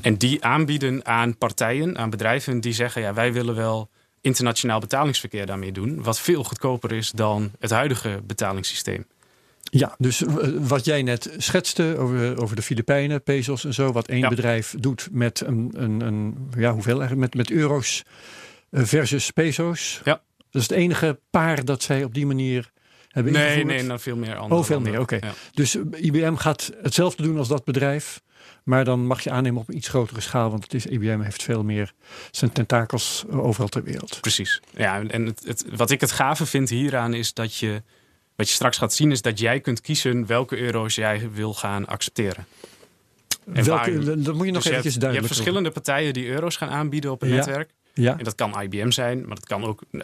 En die aanbieden aan partijen, aan bedrijven die zeggen: ja, wij willen wel internationaal betalingsverkeer daarmee doen. Wat veel goedkoper is dan het huidige betalingssysteem. Ja, dus wat jij net schetste over, over de Filipijnen, pesos en zo, wat één bedrijf doet met een, een, een, ja, hoeveel eigenlijk, met, met euro's versus peso's. Ja. Dat is het enige paar dat zij op die manier hebben ingevoerd. Nee, nee, nou veel meer andere. Oh, veel meer, oké. Ja. Dus IBM gaat hetzelfde doen als dat bedrijf. Maar dan mag je aannemen op een iets grotere schaal. Want het is, IBM heeft veel meer zijn tentakels overal ter wereld. Precies. Ja, en het, het, wat ik het gave vind hieraan is dat je... Wat je straks gaat zien is dat jij kunt kiezen welke euro's jij wil gaan accepteren. En welke, waar, dat moet je nog dus eventjes je duidelijk hebt, je hebt verschillende partijen die euro's gaan aanbieden op een ja. netwerk. Ja. En dat kan IBM zijn, maar dat kan ook uh,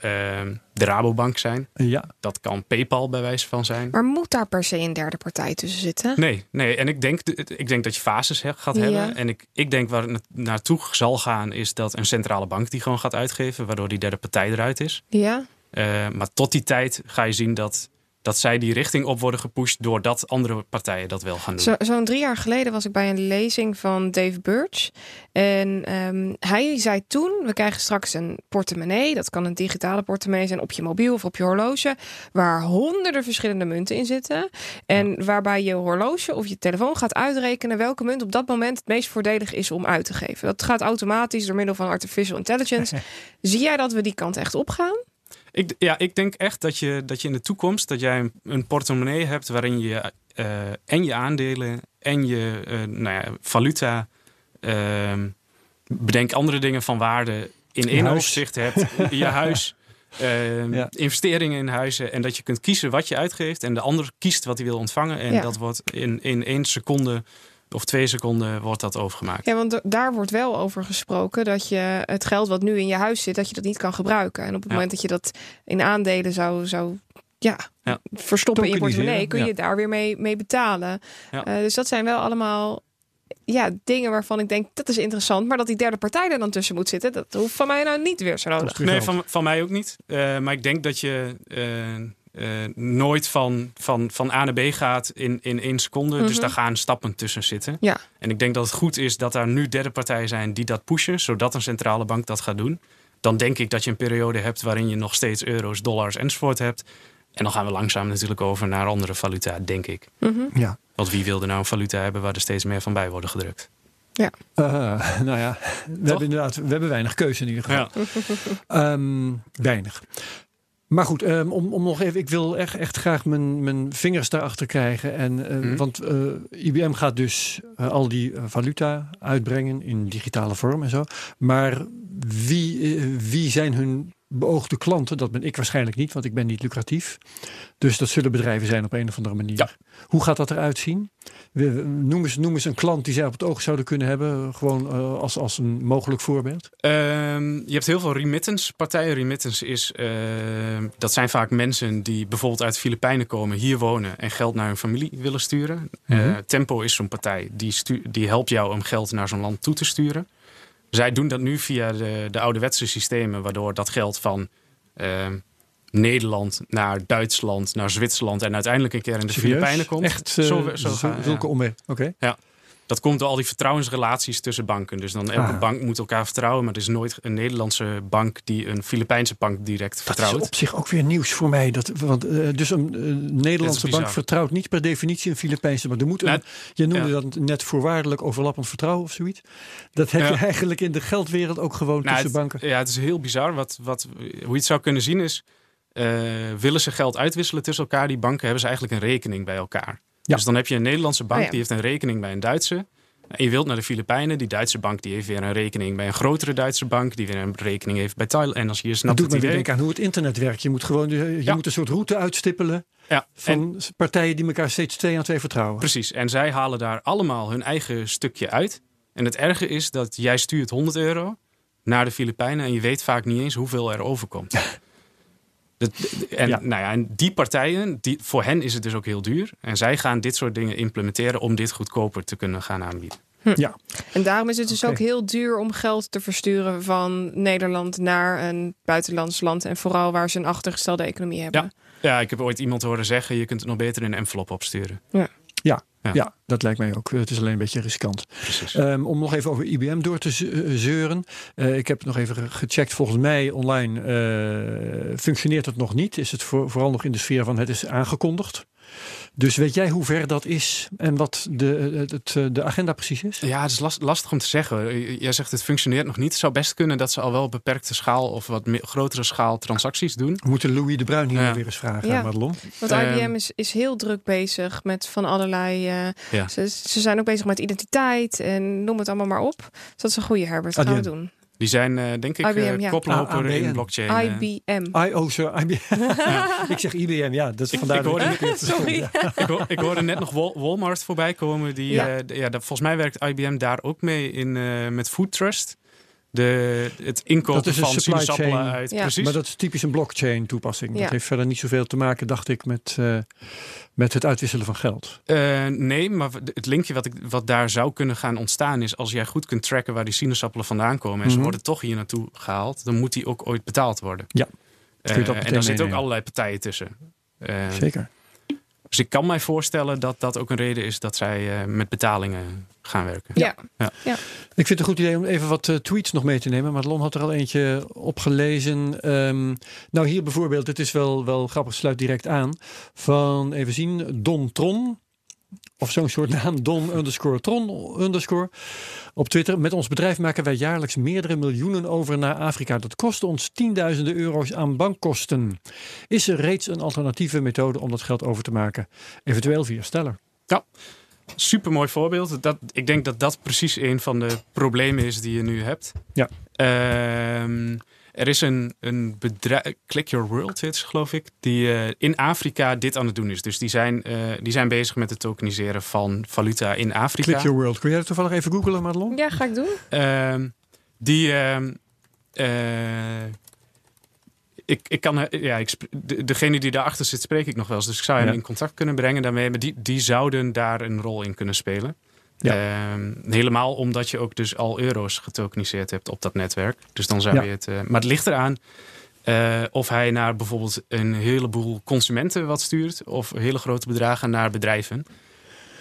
de Rabobank zijn. Ja. Dat kan PayPal bij wijze van zijn. Maar moet daar per se een derde partij tussen zitten? Nee, nee. en ik denk, ik denk dat je fases gaat hebben. En ik, ik denk waar het naartoe zal gaan, is dat een centrale bank die gewoon gaat uitgeven, waardoor die derde partij eruit is. Ja. Uh, maar tot die tijd ga je zien dat dat zij die richting op worden gepusht doordat andere partijen dat wel gaan doen. Zo'n zo drie jaar geleden was ik bij een lezing van Dave Birch. En um, hij zei toen, we krijgen straks een portemonnee. Dat kan een digitale portemonnee zijn op je mobiel of op je horloge. Waar honderden verschillende munten in zitten. En ja. waarbij je horloge of je telefoon gaat uitrekenen welke munt op dat moment het meest voordelig is om uit te geven. Dat gaat automatisch door middel van artificial intelligence. Zie jij dat we die kant echt opgaan? Ik, ja, ik denk echt dat je, dat je in de toekomst dat jij een, een portemonnee hebt waarin je uh, en je aandelen en je uh, nou ja, valuta, uh, bedenk andere dingen van waarde in één overzicht hebt. je huis, ja. investeringen in huizen en dat je kunt kiezen wat je uitgeeft en de ander kiest wat hij wil ontvangen en Ja. dat wordt in, in één seconde of twee seconden wordt dat overgemaakt. Ja, want daar wordt wel over gesproken dat je het geld wat nu in je huis zit, dat je dat niet kan gebruiken. En op het Ja. moment dat je dat in aandelen zou, zou ja, Ja. verstoppen in je portemonnee, kun je ja. daar weer mee, mee betalen. Ja. Eh, dus dat zijn wel allemaal ja, dingen waarvan ik denk dat is interessant. Maar dat die derde partij er dan tussen moet zitten, dat hoeft van mij nou niet weer zo nodig. Nee, van, van mij ook niet. Eh, maar ik denk dat je eh, eh, nooit van, van, van A naar B gaat in, in één seconde. Dus Mhm. daar gaan stappen tussen zitten. Ja. En ik denk dat het goed is dat daar nu derde partijen zijn die dat pushen, zodat een centrale bank dat gaat doen. Dan denk ik dat je een periode hebt waarin je nog steeds euro's, dollars enzovoort hebt. En dan gaan we langzaam natuurlijk over naar andere valuta, denk ik. Mhm. Ja. Want wie wil er nou een valuta hebben waar er steeds meer van bij worden gedrukt? Uh, nou ja, we hebben inderdaad we hebben weinig keuze in ieder geval. Ehm, weinig. Maar goed, ehm, om, om nog even, ik wil echt, echt graag mijn, mijn vingers daarachter krijgen. En, eh, Mhm. Want eh, IBM gaat dus eh, al die eh, valuta uitbrengen in digitale vorm en zo. Maar wie, wie zijn hun beoogde klanten? Dat ben ik waarschijnlijk niet, want ik ben niet lucratief. Dus dat zullen bedrijven zijn op een of andere manier. Ja. Hoe gaat dat eruit zien? Noem eens, noem eens een klant die zij op het oog zouden kunnen hebben. Gewoon eh, als, als een mogelijk voorbeeld. Ehm, je hebt heel veel remittance partijen. Remittance is, ehm, dat zijn vaak mensen die bijvoorbeeld uit de Filipijnen komen, hier wonen en geld naar hun familie willen sturen. Mhm. Eh, Tempo is zo'n partij die, die helpt jou om geld naar zo'n land toe te sturen. Zij doen dat nu via de, de ouderwetse systemen, waardoor dat geld van ehm, Nederland naar Duitsland, naar Zwitserland en uiteindelijk een keer in de Serieus? Filipijnen komt. Echt eh, zo, zo zul- gaan, ja. zulke omweg. Oké. Dat komt door al die vertrouwensrelaties tussen banken. Dus dan elke Ah. bank moet elkaar vertrouwen. Maar er is nooit een Nederlandse bank die een Filipijnse bank direct Dat vertrouwt. is op zich ook weer nieuws voor mij. Dat, want, eh, dus een eh, Nederlandse bank vertrouwt niet per definitie een Filipijnse bank. Er moet een, Nou, je noemde ja. dat net voorwaardelijk overlappend vertrouwen of zoiets. Dat heb Ja. je eigenlijk in de geldwereld ook gewoon Nou, tussen het, banken. Ja, het is heel bizar. Wat, wat, hoe je het zou kunnen zien is... eh, willen ze geld uitwisselen tussen elkaar? Die banken hebben ze eigenlijk een rekening bij elkaar. Ja. Dus dan heb je een Nederlandse bank Oh ja. die heeft een rekening bij een Duitse. En je wilt naar de Filipijnen. Die Duitse bank die heeft weer een rekening bij een grotere Duitse bank. Die weer een rekening heeft bij Thailand. En als je Dat doet het me denken aan hoe het internet werkt. Je moet gewoon je Ja. moet een soort route uitstippelen Ja, en, van partijen die elkaar steeds twee aan twee vertrouwen. precies. En zij halen daar allemaal hun eigen stukje uit. En het erge is dat jij stuurt 100 euro naar de Filipijnen. En je weet vaak niet eens hoeveel er overkomt. Dat- en, Ja. Nou ja, en die partijen, die, voor hen is het dus ook heel duur. En zij gaan dit soort dingen implementeren om dit goedkoper te kunnen gaan aanbieden. Ja, En daarom is het dus ook heel duur om geld te versturen van Nederland naar een buitenlands land. En vooral waar ze een achtergestelde economie hebben. Ja, ik heb ooit iemand horen zeggen, je kunt het nog beter in een envelop opsturen. ja. Ja. Ja. dat lijkt mij ook. Het is alleen een beetje riskant. Ehm, om nog even over IBM door te eh, zeuren. Eh, ik heb het nog even ge- gecheckt. Volgens mij online eh, functioneert het nog niet. Is het voor, vooral nog in de sfeer van het is aangekondigd. Dus weet jij hoe ver dat is en wat de, het, het, de agenda precies is? Ja, het is last- lastig om te zeggen. Jij zegt het functioneert nog niet. Het zou best kunnen dat ze al wel op beperkte schaal of wat meer, grotere schaal transacties doen. We moeten Louis de Bruin hier Ja. weer eens vragen, Ja. Madelon. Want Ehm, IBM is, is heel druk bezig met van allerlei. eh, Ja. ze, ze zijn ook bezig met identiteit en noem het allemaal maar op. Dus dat is een goede Herbert. Gaan we doen. Die zijn, eh, denk ik, IBM, eh, ja. koploper Ah, in blockchain. eh. IBM. I, oh, sorry, IBM. ik zeg IBM, ja. Dat is vandaar ik hoorde- ik het Sorry. ik, ik hoorde net nog Wal- Walmart voorbij komen. Die, Ja. ja. ja, dat- volgens mij werkt IBM daar ook mee in, eh, met Food Trust. De, het inkopen Dat is een van supply sinaasappelen chain. uit. Ja. Precies. Maar dat is typisch een blockchain toepassing. Ja. Dat heeft verder niet zoveel te maken, dacht ik, met, eh, met het uitwisselen van geld. Eh, nee, maar het linkje wat, ik, wat daar zou kunnen gaan ontstaan is... als jij goed kunt tracken waar die sinaasappelen vandaan komen... en ze Mhm. worden toch hier naartoe gehaald... dan moet die ook ooit betaald worden. Ja. Eh, en daar zitten ook allerlei partijen tussen. Eh, Zeker. Dus ik kan mij voorstellen dat dat ook een reden is... dat zij eh, met betalingen gaan werken. Ja. Ik vind het een goed idee om even wat eh, tweets nog mee te nemen. Madelon had er al eentje opgelezen. Ehm, nou, hier bijvoorbeeld, het is wel, wel grappig, sluit direct aan. Van, even zien, Don Tron. Of zo'n soort naam, Don underscore Tron underscore. Op Twitter. Met ons bedrijf maken wij jaarlijks meerdere miljoenen over naar Afrika. Dat kost ons tienduizenden euro's aan bankkosten. Is er reeds een alternatieve methode om dat geld over te maken? Eventueel via Steller. Super mooi voorbeeld. Dat, ik denk dat dat precies een van de problemen is die je nu hebt. Ja. Ehm, er is een, een bedrijf, Click Your World heet geloof ik, die eh, in Afrika dit aan het doen is. Dus die zijn, eh, die zijn bezig met het tokeniseren van valuta in Afrika. Click your world. Kun jij dat toevallig even googlen, Madelon? Ja, ga ik doen. Ehm, die. ehm, eh, ik, ik kan, ja, ik, degene die daarachter zit, spreek ik nog wel eens. Dus ik zou hem Ja. in contact kunnen brengen daarmee. Maar die, die zouden daar een rol in kunnen spelen. Ehm, helemaal omdat je ook dus al euro's getokeniseerd hebt op dat netwerk. Dus dan zou Ja. je het. eh, maar het ligt eraan eh, of hij naar bijvoorbeeld een heleboel consumenten wat stuurt. Of hele grote bedragen naar bedrijven.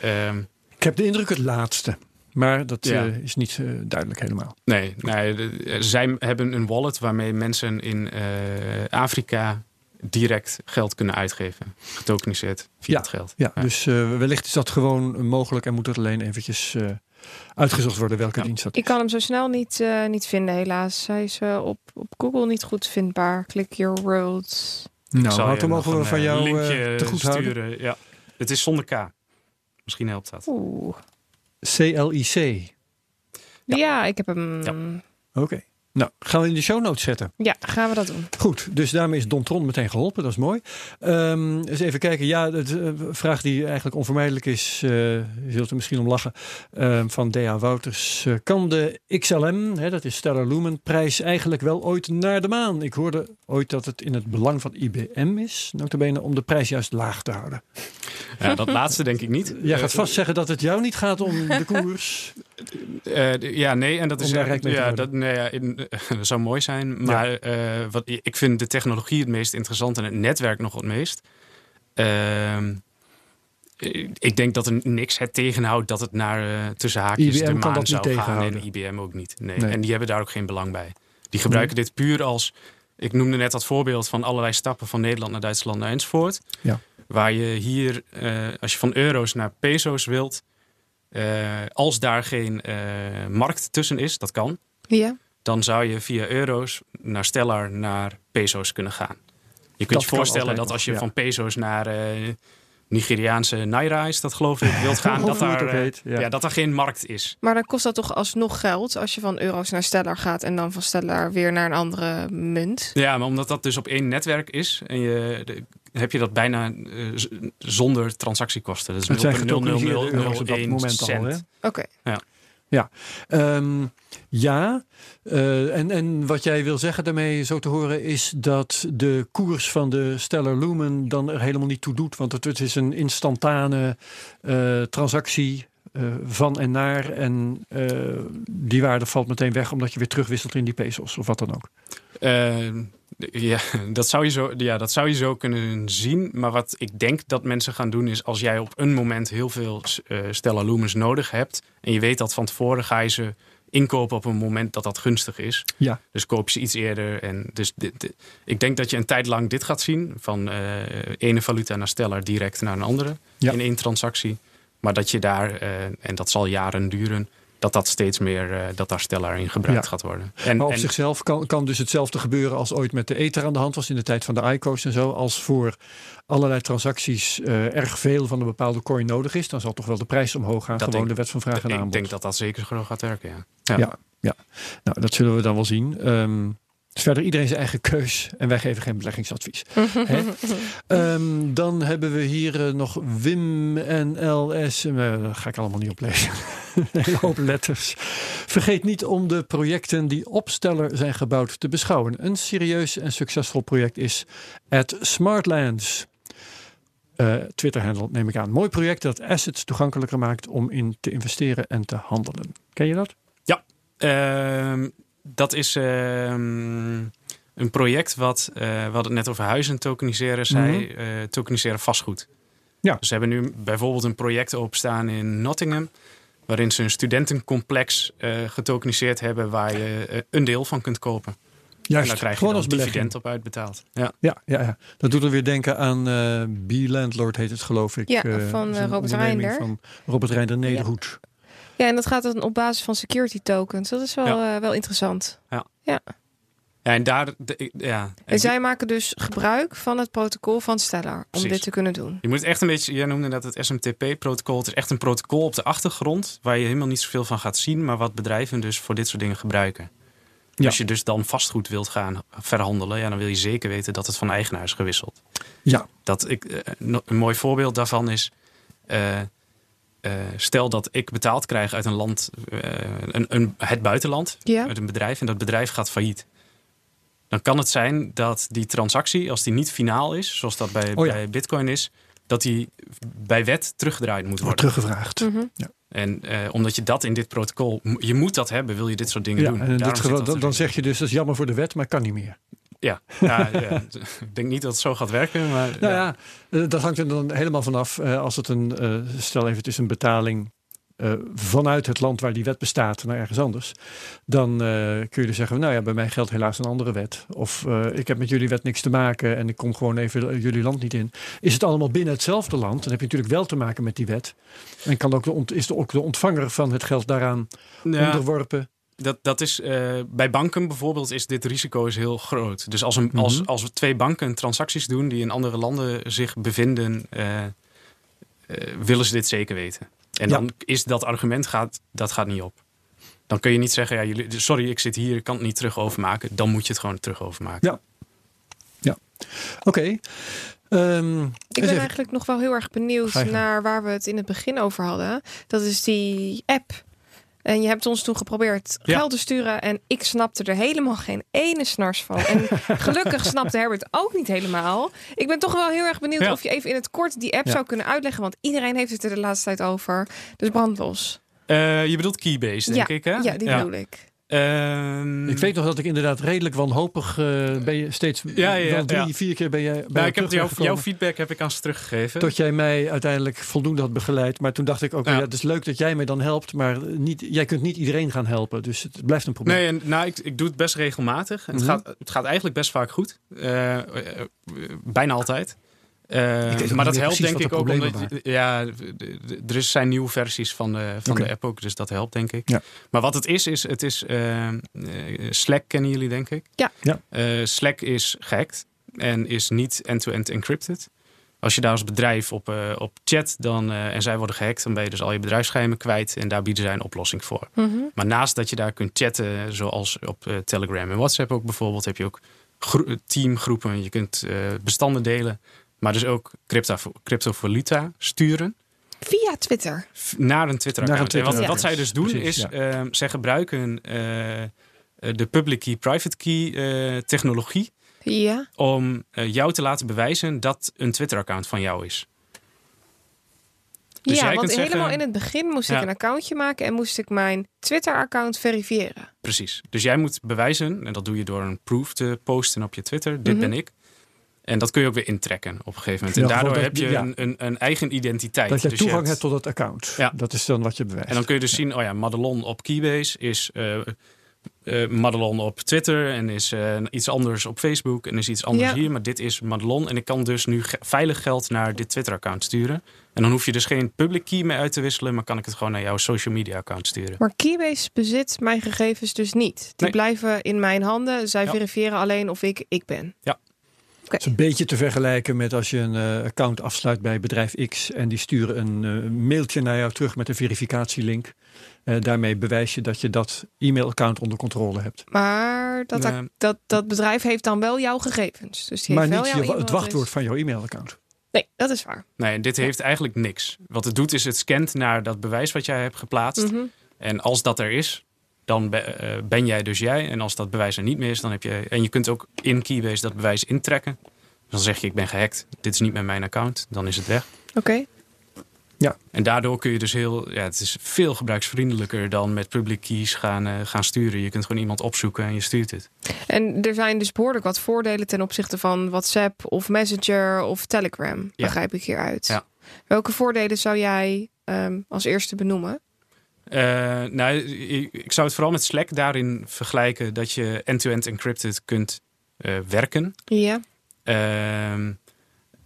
Ehm, Ik heb de indruk het laatste. Maar dat Ja. eh, is niet duidelijk helemaal. Nee, nee zij hebben een wallet waarmee mensen in Afrika direct geld kunnen uitgeven. Getokeniseerd via Ja, het geld. Ja, Ja. dus eh, wellicht is dat gewoon mogelijk en moet het alleen eventjes eh, uitgezocht worden welke Ja. dienst dat is. Ik kan hem zo snel niet, eh, niet vinden, helaas. Hij is op, op Google niet goed vindbaar. Click your world. Nou, Zal wat je mogen we van jou linkje eh, te goed houden? sturen. Ja. Het is zonder K. Misschien helpt dat. Oeh. CLIC. Ja. ik heb hem. Ja. Oké. Nou, gaan we in de show notes zetten. Ja, gaan we dat doen. Goed, dus daarmee is Don Tron meteen geholpen. Dat is mooi. Ehm eens even kijken. Ja, de vraag die eigenlijk onvermijdelijk is, eh, je zult er misschien om lachen, ehm, van D.A. Wouters. Eh, kan de XLM, hè, dat is Stellar Lumen, prijs eigenlijk wel ooit naar de maan? Ik hoorde ooit dat het in het belang van IBM is, notabene, om de prijs juist laag te houden. Ja, dat laatste denk ik niet. Jij gaat Eh, vast zeggen dat het jou niet gaat om de koers. Eh, ja, nee, en dat is ja, dat, nee, ja, in, dat zou mooi zijn. Maar eh, wat, ik vind de technologie het meest interessant en het netwerk nog het meest. Ehm, Eh, Ik denk dat er niks het tegenhoudt dat het naar eh, tussen haakjes IBM de kan maan zou gaan. En IBM ook niet. Nee. Nee. En die hebben daar ook geen belang bij. Die gebruiken dit puur als... Ik noemde net dat voorbeeld van allerlei stappen van Nederland naar Duitsland naar enzovoort. Ja. Waar je hier, eh, als je van euro's naar peso's wilt... eh, als daar geen eh, markt tussen is, dat kan... Ja. dan zou je via euro's naar Stellar naar peso's kunnen gaan. Je kunt Dat je voorstellen dat als je ja. van peso's naar eh, Nigeriaanse naira is, dat geloof ik, wilt gaan, dat daar, heet, ja. ja. dat daar geen markt is. Maar dan kost dat toch alsnog geld als je van euro's naar Stellar gaat en dan van Stellar weer naar een andere munt. Ja, maar omdat dat dus op één netwerk is, en je, de- heb je dat bijna eh, zonder transactiekosten. Dat is Het zijn getokeniseerde euro's op dat 0,0001 moment al, hè? cent. Oké. Ehm, ja, eh, en, en wat jij wil zeggen daarmee zo te horen is dat de koers van de Stellar Lumen dan er helemaal niet toe doet. Want het, het is een instantane eh, transactie eh, van en naar. En eh, die waarde valt meteen weg omdat je weer terugwisselt in die pesos of wat dan ook. Ja, dat zou je zo, ja, dat zou je zo kunnen zien. Maar wat ik denk dat mensen gaan doen is als jij op een moment heel veel eh Stella Lumens nodig hebt. En je weet dat van tevoren ga je ze inkopen op een moment dat dat gunstig is. Ja. Dus koop je ze iets eerder. En dus dit, dit- ik denk dat je een tijd lang dit gaat zien. Van eh ene valuta naar Stellar direct naar een andere. Ja. In één transactie. Maar dat je daar, eh, en dat zal jaren duren. Dat dat steeds meer, eh, dat daar Stellar in gebruikt Ja. gaat worden. En, Maar op en- zichzelf kan, kan dus hetzelfde gebeuren als ooit met de Ether aan de hand was in de tijd van de ICO's en zo. Als voor allerlei transacties eh, erg veel van een bepaalde coin nodig is, dan zal toch wel de prijs omhoog gaan. Dat gewoon denk- de wet van vraag en ik aanbod. denk dat dat zeker gewoon gaat werken, ja. Ja. ja, nou dat zullen we dan wel zien. Ehm, dus verder iedereen zijn eigen keus en wij geven geen beleggingsadvies. Hè? Ehm, dan hebben we hier eh, nog Wim en LS. Dat ga ik allemaal niet oplezen. Een hele hoop letters. Vergeet niet om de projecten die op Stellar zijn gebouwd te beschouwen. Een serieus en succesvol project is at Smartlands. Eh Twitter-handle neem ik aan. Mooi project dat assets toegankelijker maakt om in te investeren en te handelen. Ken je dat? Ehm, dat is ehm, een project wat, eh, we hadden het net over huizen tokeniseren, zij eh, tokeniseren vastgoed. Ja. Dus ze hebben nu bijvoorbeeld een project openstaan in Nottingham, waarin ze een studentencomplex eh getokeniseerd hebben waar je eh, een deel van kunt kopen. Juist, en daar krijg je gewoon dan als dividend op uitbetaald. Ja. Ja, ja, ja, dat doet er weer denken aan eh B-Landlord heet het geloof ik. Ja, Eh, van, Robert Reinder. Van Robert Reinder Nederhoed. Ja, en dat gaat dan op basis van security tokens. Dat is wel, eh, wel interessant. Ja, en daar, de- ja. En zij maken dus gebruik van het protocol van Stellar om Precies. dit te kunnen doen. Je moet echt een beetje, jij noemde net het SMTP-protocol. Het is echt een protocol op de achtergrond waar je helemaal niet zoveel van gaat zien, maar wat bedrijven dus voor dit soort dingen gebruiken. Ja. Als je dus dan vastgoed wilt gaan verhandelen, ja, dan wil je zeker weten dat het van eigenaar is gewisseld. Ja, Dat ik, eh, een mooi voorbeeld daarvan is. eh, eh, stel dat ik betaald krijg uit een land, eh, een, een, het buitenland, Ja. uit een bedrijf, en dat bedrijf gaat failliet. Dan kan het zijn dat die transactie, als die niet finaal is, zoals dat bij, Oh ja. bij Bitcoin is, dat die bij wet teruggedraaid moet wordt worden. teruggevraagd. Mhm. En eh, omdat je dat in dit protocol, je moet dat hebben, wil je dit soort dingen Ja, doen. en dit dat dan, dan zeg je dus dat is jammer voor de wet, maar kan niet meer. Ja, ja, ja. ik denk niet dat het zo gaat werken, maar Nou ja. ja, eh, dat hangt er dan helemaal vanaf. eh als het een, eh, stel even, het is een betaling eh, vanuit het land waar die wet bestaat naar ergens anders. Dan eh, kun je dus zeggen, nou ja, bij mij geldt helaas een andere wet. Of eh, ik heb met jullie wet niks te maken en ik kom gewoon even jullie land niet in. Is het allemaal binnen hetzelfde land, dan heb je natuurlijk wel te maken met die wet. En kan ook de ont- is de, ook de ontvanger van het geld daaraan Ja. onderworpen. Dat, dat is, bij banken bijvoorbeeld is dit risico is heel groot. Dus als, een, Mhm. als, als twee banken transacties doen die in andere landen zich bevinden, willen ze dit zeker weten. En Ja. dan is dat argument gaat, dat gaat niet op. Dan kun je niet zeggen, ja, jullie, sorry, ik zit hier, ik kan het niet terug overmaken. Dan moet je het gewoon terug overmaken. Ja. Oké. Ehm, Ik ben even- eigenlijk nog wel heel erg benieuwd naar waar we het in het begin over hadden. Dat is die app. En je hebt ons toen geprobeerd Ja. geld te sturen. En ik snapte er helemaal geen ene snars van. En gelukkig snapte Herbert ook niet helemaal. Ik ben toch wel heel erg benieuwd Ja. of je even in het kort die app Ja. zou kunnen uitleggen. Want iedereen heeft het er de laatste tijd over. Dus brandlos. Eh, je bedoelt Keybase, denk ik, hè? ja, die bedoel ik. Ehm, Ik weet nog dat ik inderdaad redelijk wanhopig uh, ben je steeds ja, ja, wel drie, ja. vier keer ben je bij nou, ik heb jouw, jouw feedback heb ik aan ze teruggegeven. Tot jij mij uiteindelijk voldoende had begeleid. Maar toen dacht ik ook, ja. het is leuk dat jij mij dan helpt, maar niet, jij kunt niet iedereen gaan helpen. Dus het blijft een probleem. Nee, en, nou, ik, ik doe het best regelmatig. En Mhm. het, gaat, het gaat eigenlijk best vaak goed. Uh, bijna altijd. Uh, maar dat helpt denk ik ook omdat ja, er zijn nieuwe versies van de, van de app ook, dus dat helpt denk ik. Ja. Maar wat het is, is het is uh, Slack kennen jullie denk ik. Ja. Ja. Uh, Slack is gehackt en is niet end-to-end encrypted. Als je daar als bedrijf op, uh, op chat dan, en zij worden gehackt, dan ben je dus al je bedrijfsgeheimen kwijt en daar bieden zij een oplossing voor. Mm -hmm. Maar naast dat je daar kunt chatten, zoals op uh, Telegram en WhatsApp ook bijvoorbeeld, heb je ook teamgroepen. Je kunt uh, bestanden delen. Maar dus ook crypto, cryptovaluta sturen. Via Twitter. Naar een Twitter-account. Twitter wat, ja. wat zij dus doen Precies, is, ja. uh, zij gebruiken uh, de public key, private key uh, technologie. Ja. Om jou te laten bewijzen dat een Twitter-account van jou is. Dus ja, want helemaal zeggen, in het begin moest Ja. ik een accountje maken en moest ik mijn Twitter-account verifiëren. Precies. Dus jij moet bewijzen, en dat doe je door een proof te posten op je Twitter. Dit Mhm. ben ik. En dat kun je ook weer intrekken op een gegeven moment. Ja, En daardoor heb je ja. een, een, een eigen identiteit. dat je Dus toegang hebt- hebt tot het account. Ja. Dat is dan wat je bewijst. En dan kun je dus zien, oh ja, Madelon op Keybase is eh eh, Madelon op Twitter en is eh, iets anders op Facebook en is iets anders Ja. hier. Maar dit is Madelon en ik kan dus nu ge- veilig geld naar dit Twitter-account sturen. En dan hoef je dus geen public key mee uit te wisselen, maar kan ik het gewoon naar jouw social media-account sturen. Maar Keybase bezit mijn gegevens dus niet. Die Nee. blijven in mijn handen. Zij Ja. verifiëren alleen of ik ik ben. Het is een beetje te vergelijken met als je een eh, account afsluit bij bedrijf X en die sturen een eh, mailtje naar jou terug met een verificatielink. Eh, daarmee bewijs je dat je dat e-mailaccount onder controle hebt. Maar dat, dat, dat bedrijf heeft dan wel jouw gegevens. Dus die maar heeft niet wel je, jouw het wachtwoord van jouw e-mailaccount. Nee, dat is waar. Nee, dit heeft eigenlijk niks. Wat het doet is het scant naar dat bewijs wat jij hebt geplaatst. Mhm. En als dat er is, dan be- eh, ben jij dus jij. En als dat bewijs er niet meer is, dan heb je... En je kunt ook in Keybase dat bewijs intrekken. Dan zeg je, ik ben gehackt. Dit is niet met mijn account. Dan is het weg. Oké. En daardoor kun je dus heel... Ja, het is veel gebruiksvriendelijker dan met public keys gaan, eh, gaan sturen. Je kunt gewoon iemand opzoeken en je stuurt het. En er zijn dus behoorlijk wat voordelen ten opzichte van WhatsApp of Messenger of Telegram. Ja. Begrijp ik hieruit. Ja. Welke voordelen zou jij ehm, als eerste benoemen? Eh, nou, ik zou het vooral met Slack daarin vergelijken... dat je end-to-end encrypted kunt eh, werken. Ja. Ehm,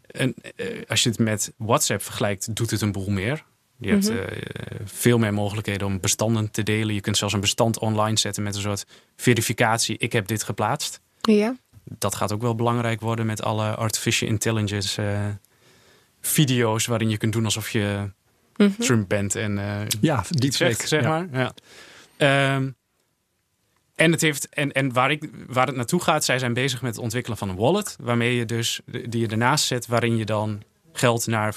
en, eh, als je het met WhatsApp vergelijkt, doet het een boel meer. Je hebt Mhm. veel meer mogelijkheden om bestanden te delen. Je kunt zelfs een bestand online zetten met een soort verificatie. Ik heb dit geplaatst. Ja. Dat gaat ook wel belangrijk worden met alle artificial intelligence video's waarin je kunt doen alsof je Mhm. Trump bent en eh, Ja, deepfake. zegt, zeg Ja. maar. Ja. Ehm, en het heeft, en, en waar, ik, waar het naartoe gaat, zij zijn bezig met het ontwikkelen van een wallet. Waarmee je dus, die je ernaast zet, waarin je dan geld naar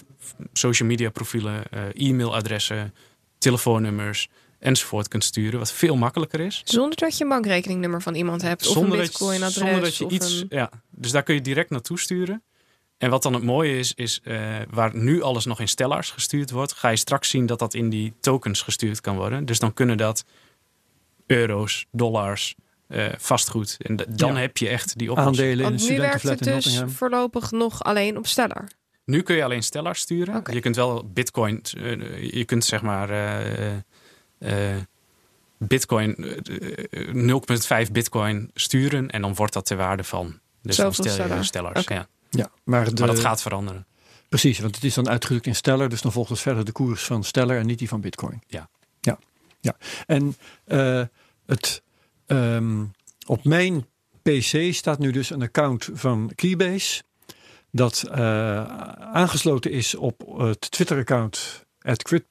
social media profielen, eh, e-mailadressen, telefoonnummers enzovoort kunt sturen. Wat veel makkelijker is. Zonder dat je een bankrekeningnummer van iemand hebt. Of een dat je- bitcoin-adres. zonder dat je iets. een- Ja, dus daar kun je direct naartoe sturen. En wat dan het mooie is, is eh, waar nu alles nog in stellars gestuurd wordt, ga je straks zien dat dat in die tokens gestuurd kan worden. Dus dan kunnen dat euro's, dollars, eh, vastgoed. En dan Ja. heb je echt die oplossing. Aandelen in nu werkt het dus voorlopig nog alleen op Stellar. Nu kun je alleen stellars sturen. Oké. Je kunt wel bitcoin, eh, je kunt zeg maar eh, eh, bitcoin, eh, 0,5 bitcoin sturen en dan wordt dat ter waarde van. Dus dan stel je stellar. stellars. Oké. Ja. Ja, maar, de, Maar dat gaat veranderen. Precies, want het is dan uitgedrukt in Stellar. Dus dan volgt het verder de koers van Stellar en niet die van Bitcoin. Ja. Ja, ja. En eh, het, ehm, op mijn PC staat nu dus een account van Keybase. Dat eh, aangesloten is op het Twitter-account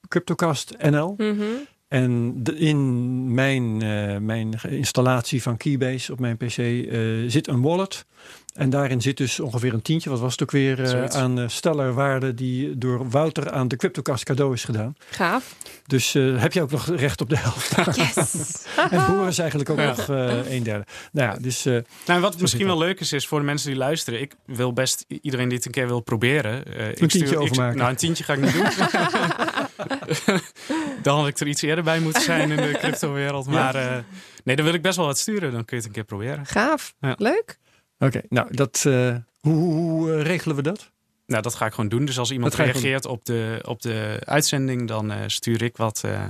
CryptoCastNL. Mhm. En de- in mijn, eh, mijn installatie van Keybase op mijn PC eh, zit een wallet. En daarin zit dus ongeveer een tientje, wat was het ook weer, eh, aan uh, stellerwaarde die door Wouter aan de CryptoCast cadeau is gedaan. Gaaf. Dus eh, heb je ook nog recht op de helft. Yes. en Boris eigenlijk ook Ja. nog eh, een derde. Nou ja, dus eh, Nou, wat misschien wel leuk is, is voor de mensen die luisteren. Ik wil best iedereen die het een keer wil proberen. eh, ik tientje ik- overmaken. nou, een tientje ga ik niet doen. dan had ik er iets eerder bij moeten zijn in de crypto-wereld. Maar uh, nee, dan wil ik best wel wat sturen. Dan kun je het een keer proberen. Gaaf. Ja. Leuk. Oké, nou, dat, uh, hoe, hoe regelen we dat? Nou, dat ga ik gewoon doen. Dus als iemand reageert op de, op de uitzending, dan uh, stuur ik wat. Uh,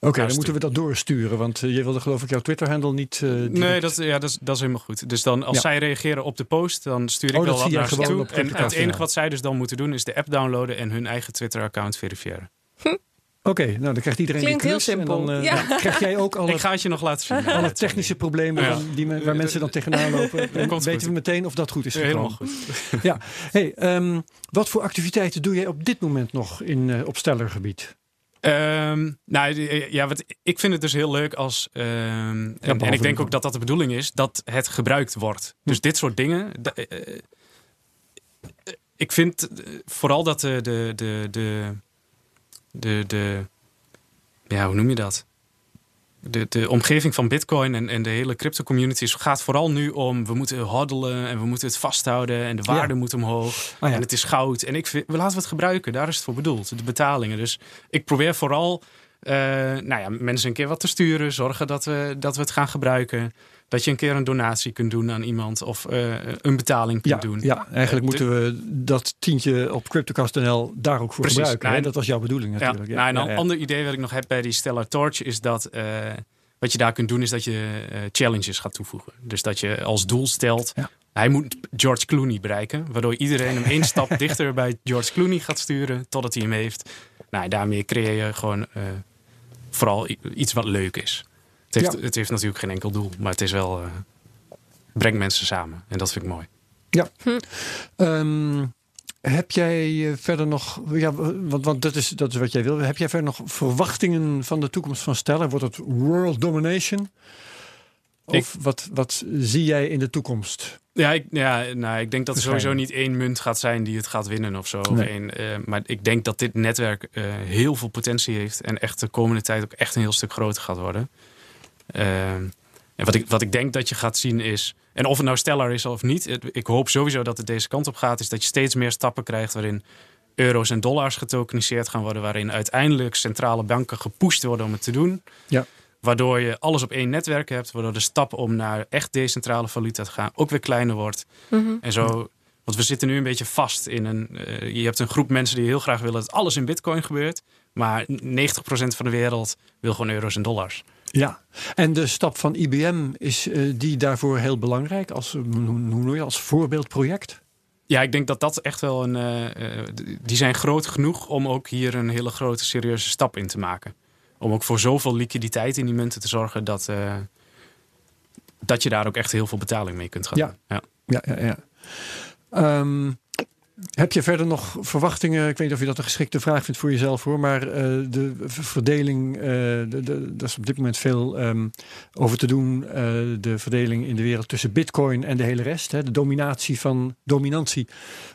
Oké, dan moeten we dat doorsturen. Want uh, je wilde geloof ik jouw Twitter-handle niet... nee, dat, ja, dat, is, dat is helemaal goed. Dus dan als ja. zij reageren op de post, dan stuur ik oh, wel wat naar ze toe. En het enige wat zij dus dan moeten doen, is de app downloaden en hun eigen Twitter-account verifiëren. Oké, nou dan krijgt iedereen Klinkt die heel simpel. En dan, uh, ja. dan krijg jij ook alle, ik ga het je nog laten zien. alle technische problemen ja. die, waar mensen dan tegenaan lopen. Dan weten goed. we meteen of dat goed is gekomen. Helemaal goed. ja. Hey, um, wat voor activiteiten doe jij op dit moment nog in, uh, op stellergebied? Um, nou ja, wat, ik vind het dus heel leuk als. Um, en, ja, en, ik denk ook dat dat de bedoeling is, dat het gebruikt wordt. Hm. Dus dit soort dingen. Uh, ik vind vooral dat de, de, de, de de, de ja, hoe noem je dat? De, de omgeving van Bitcoin en, en de hele crypto community gaat vooral nu om we moeten hoddelen en we moeten het vasthouden en de waarde Ja. moet omhoog Ah, ja. en het is goud. En ik vind, we laten we het gebruiken, daar is het voor bedoeld, de betalingen. Dus ik probeer vooral eh, nou ja, mensen een keer wat te sturen, zorgen dat we, dat we het gaan gebruiken. Dat je een keer een donatie kunt doen aan iemand of eh, een betaling kunt Ja, doen. ja, eigenlijk Eh, moeten we dat tientje op CryptoCast.nl daar ook voor Precies. gebruiken. Nou? Dat was jouw bedoeling Ja, natuurlijk. nou, en een ja, ja. ander idee wat ik nog heb bij die Stellar Torch is dat eh, wat je daar kunt doen is dat je challenges gaat toevoegen. Dus dat je als doel stelt, Ja. hij moet George Clooney bereiken, waardoor iedereen hem één stap dichter bij George Clooney gaat sturen totdat hij hem heeft. Nou, daarmee creëer je gewoon vooral iets wat leuk is. Het heeft, Ja. het heeft natuurlijk geen enkel doel, maar het is wel eh, brengt mensen samen en dat vind ik mooi. Ehm, heb jij eh, verder nog, ja, want, want dat, is, dat is wat jij wil. Heb jij verder nog verwachtingen van de toekomst van Stellar? Wordt het world domination? Of wat, wat zie jij in de toekomst? Ja, ik, ja nou, ik denk dat er sowieso niet één munt gaat zijn die het gaat winnen of zo. Of Nee. één, eh, maar ik denk dat dit netwerk eh, heel veel potentie heeft. En echt de komende tijd ook echt een heel stuk groter gaat worden. Eh, en wat ik, wat ik denk dat je gaat zien is. En of het nou Stellar is of niet. het- ik hoop sowieso dat het deze kant op gaat. Is dat je steeds meer stappen krijgt waarin euro's en dollars getokeniseerd gaan worden. Waarin uiteindelijk centrale banken gepusht worden om het te doen. Ja. Waardoor je alles op één netwerk hebt. Waardoor de stap om naar echt decentrale valuta te gaan ook weer kleiner wordt. Mhm. En zo, want we zitten nu een beetje vast in een. eh, je hebt een groep mensen die heel graag willen dat alles in Bitcoin gebeurt. Maar 90% van de wereld wil gewoon euro's en dollars. Ja, en de stap van IBM is eh, die daarvoor heel belangrijk als, eh, hoe je, als voorbeeldproject? Ja, ik denk dat dat echt wel een. eh, die zijn groot genoeg om ook hier een hele grote, serieuze stap in te maken. Om ook voor zoveel liquiditeit in die munten te zorgen dat. dat je daar ook echt heel veel betaling mee kunt gaan Ja. Ja. Ja, ja, ja. Ehm, heb je verder nog verwachtingen? Ik weet niet of je dat een geschikte vraag vindt voor jezelf hoor. Maar eh, de verdeling, eh de, de, daar is op dit moment veel ehm, over te doen. Eh, de verdeling in de wereld tussen bitcoin en de hele rest. Hè, de dominatie van, dominantie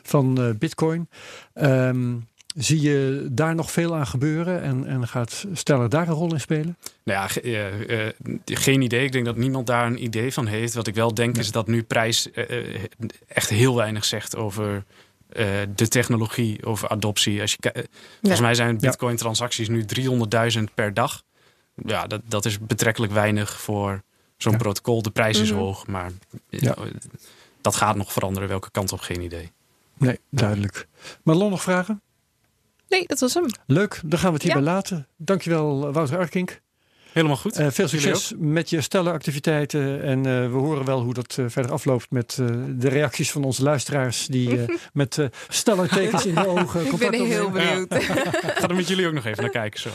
van eh, bitcoin. Ehm, zie je daar nog veel aan gebeuren? En, en gaat Stellar daar een rol in spelen? Nou ja, ge- eh, eh, geen idee. Ik denk dat niemand daar een idee van heeft. Wat ik wel denk is dat nu prijs eh, eh, echt heel weinig zegt over eh, de technologie, over adoptie. Als je, eh, volgens mij zijn Bitcoin-transacties nu 300.000 per dag. Ja, dat, dat is betrekkelijk weinig voor zo'n Ja. protocol. De prijs is Mhm. hoog, maar eh, Ja. dat gaat nog veranderen. Welke kant op, geen idee. Nee, duidelijk. Marlon, nog vragen? Nee, dat was hem. Leuk, dan gaan we het hierbij Ja. laten. Dankjewel Wouter Arkink. Helemaal goed. Eh, veel succes met je stellenactiviteiten. En eh, we horen wel hoe dat eh, verder afloopt met eh, de reacties van onze luisteraars. Die met eh stellertekens in de ogen Ik ben heel opnemen. benieuwd. Ik ga er met jullie ook nog even naar kijken. Zo.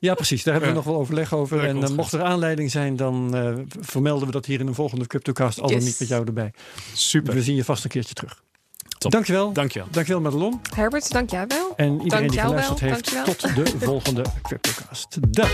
Ja, precies. Daar hebben we Ja. nog wel overleg over. Dat en mocht er aanleiding zijn, dan eh, vermelden we dat hier in een volgende CryptoCast. Al dan Yes. niet met jou erbij. Super. We zien je vast een keertje terug. Top. Dankjewel. Dankjewel. Dankjewel Madelon. Herbert, dank jij wel. En iedereen die geluisterd wel. heeft. Dankjewel. Tot de volgende CryptoCast. Dag.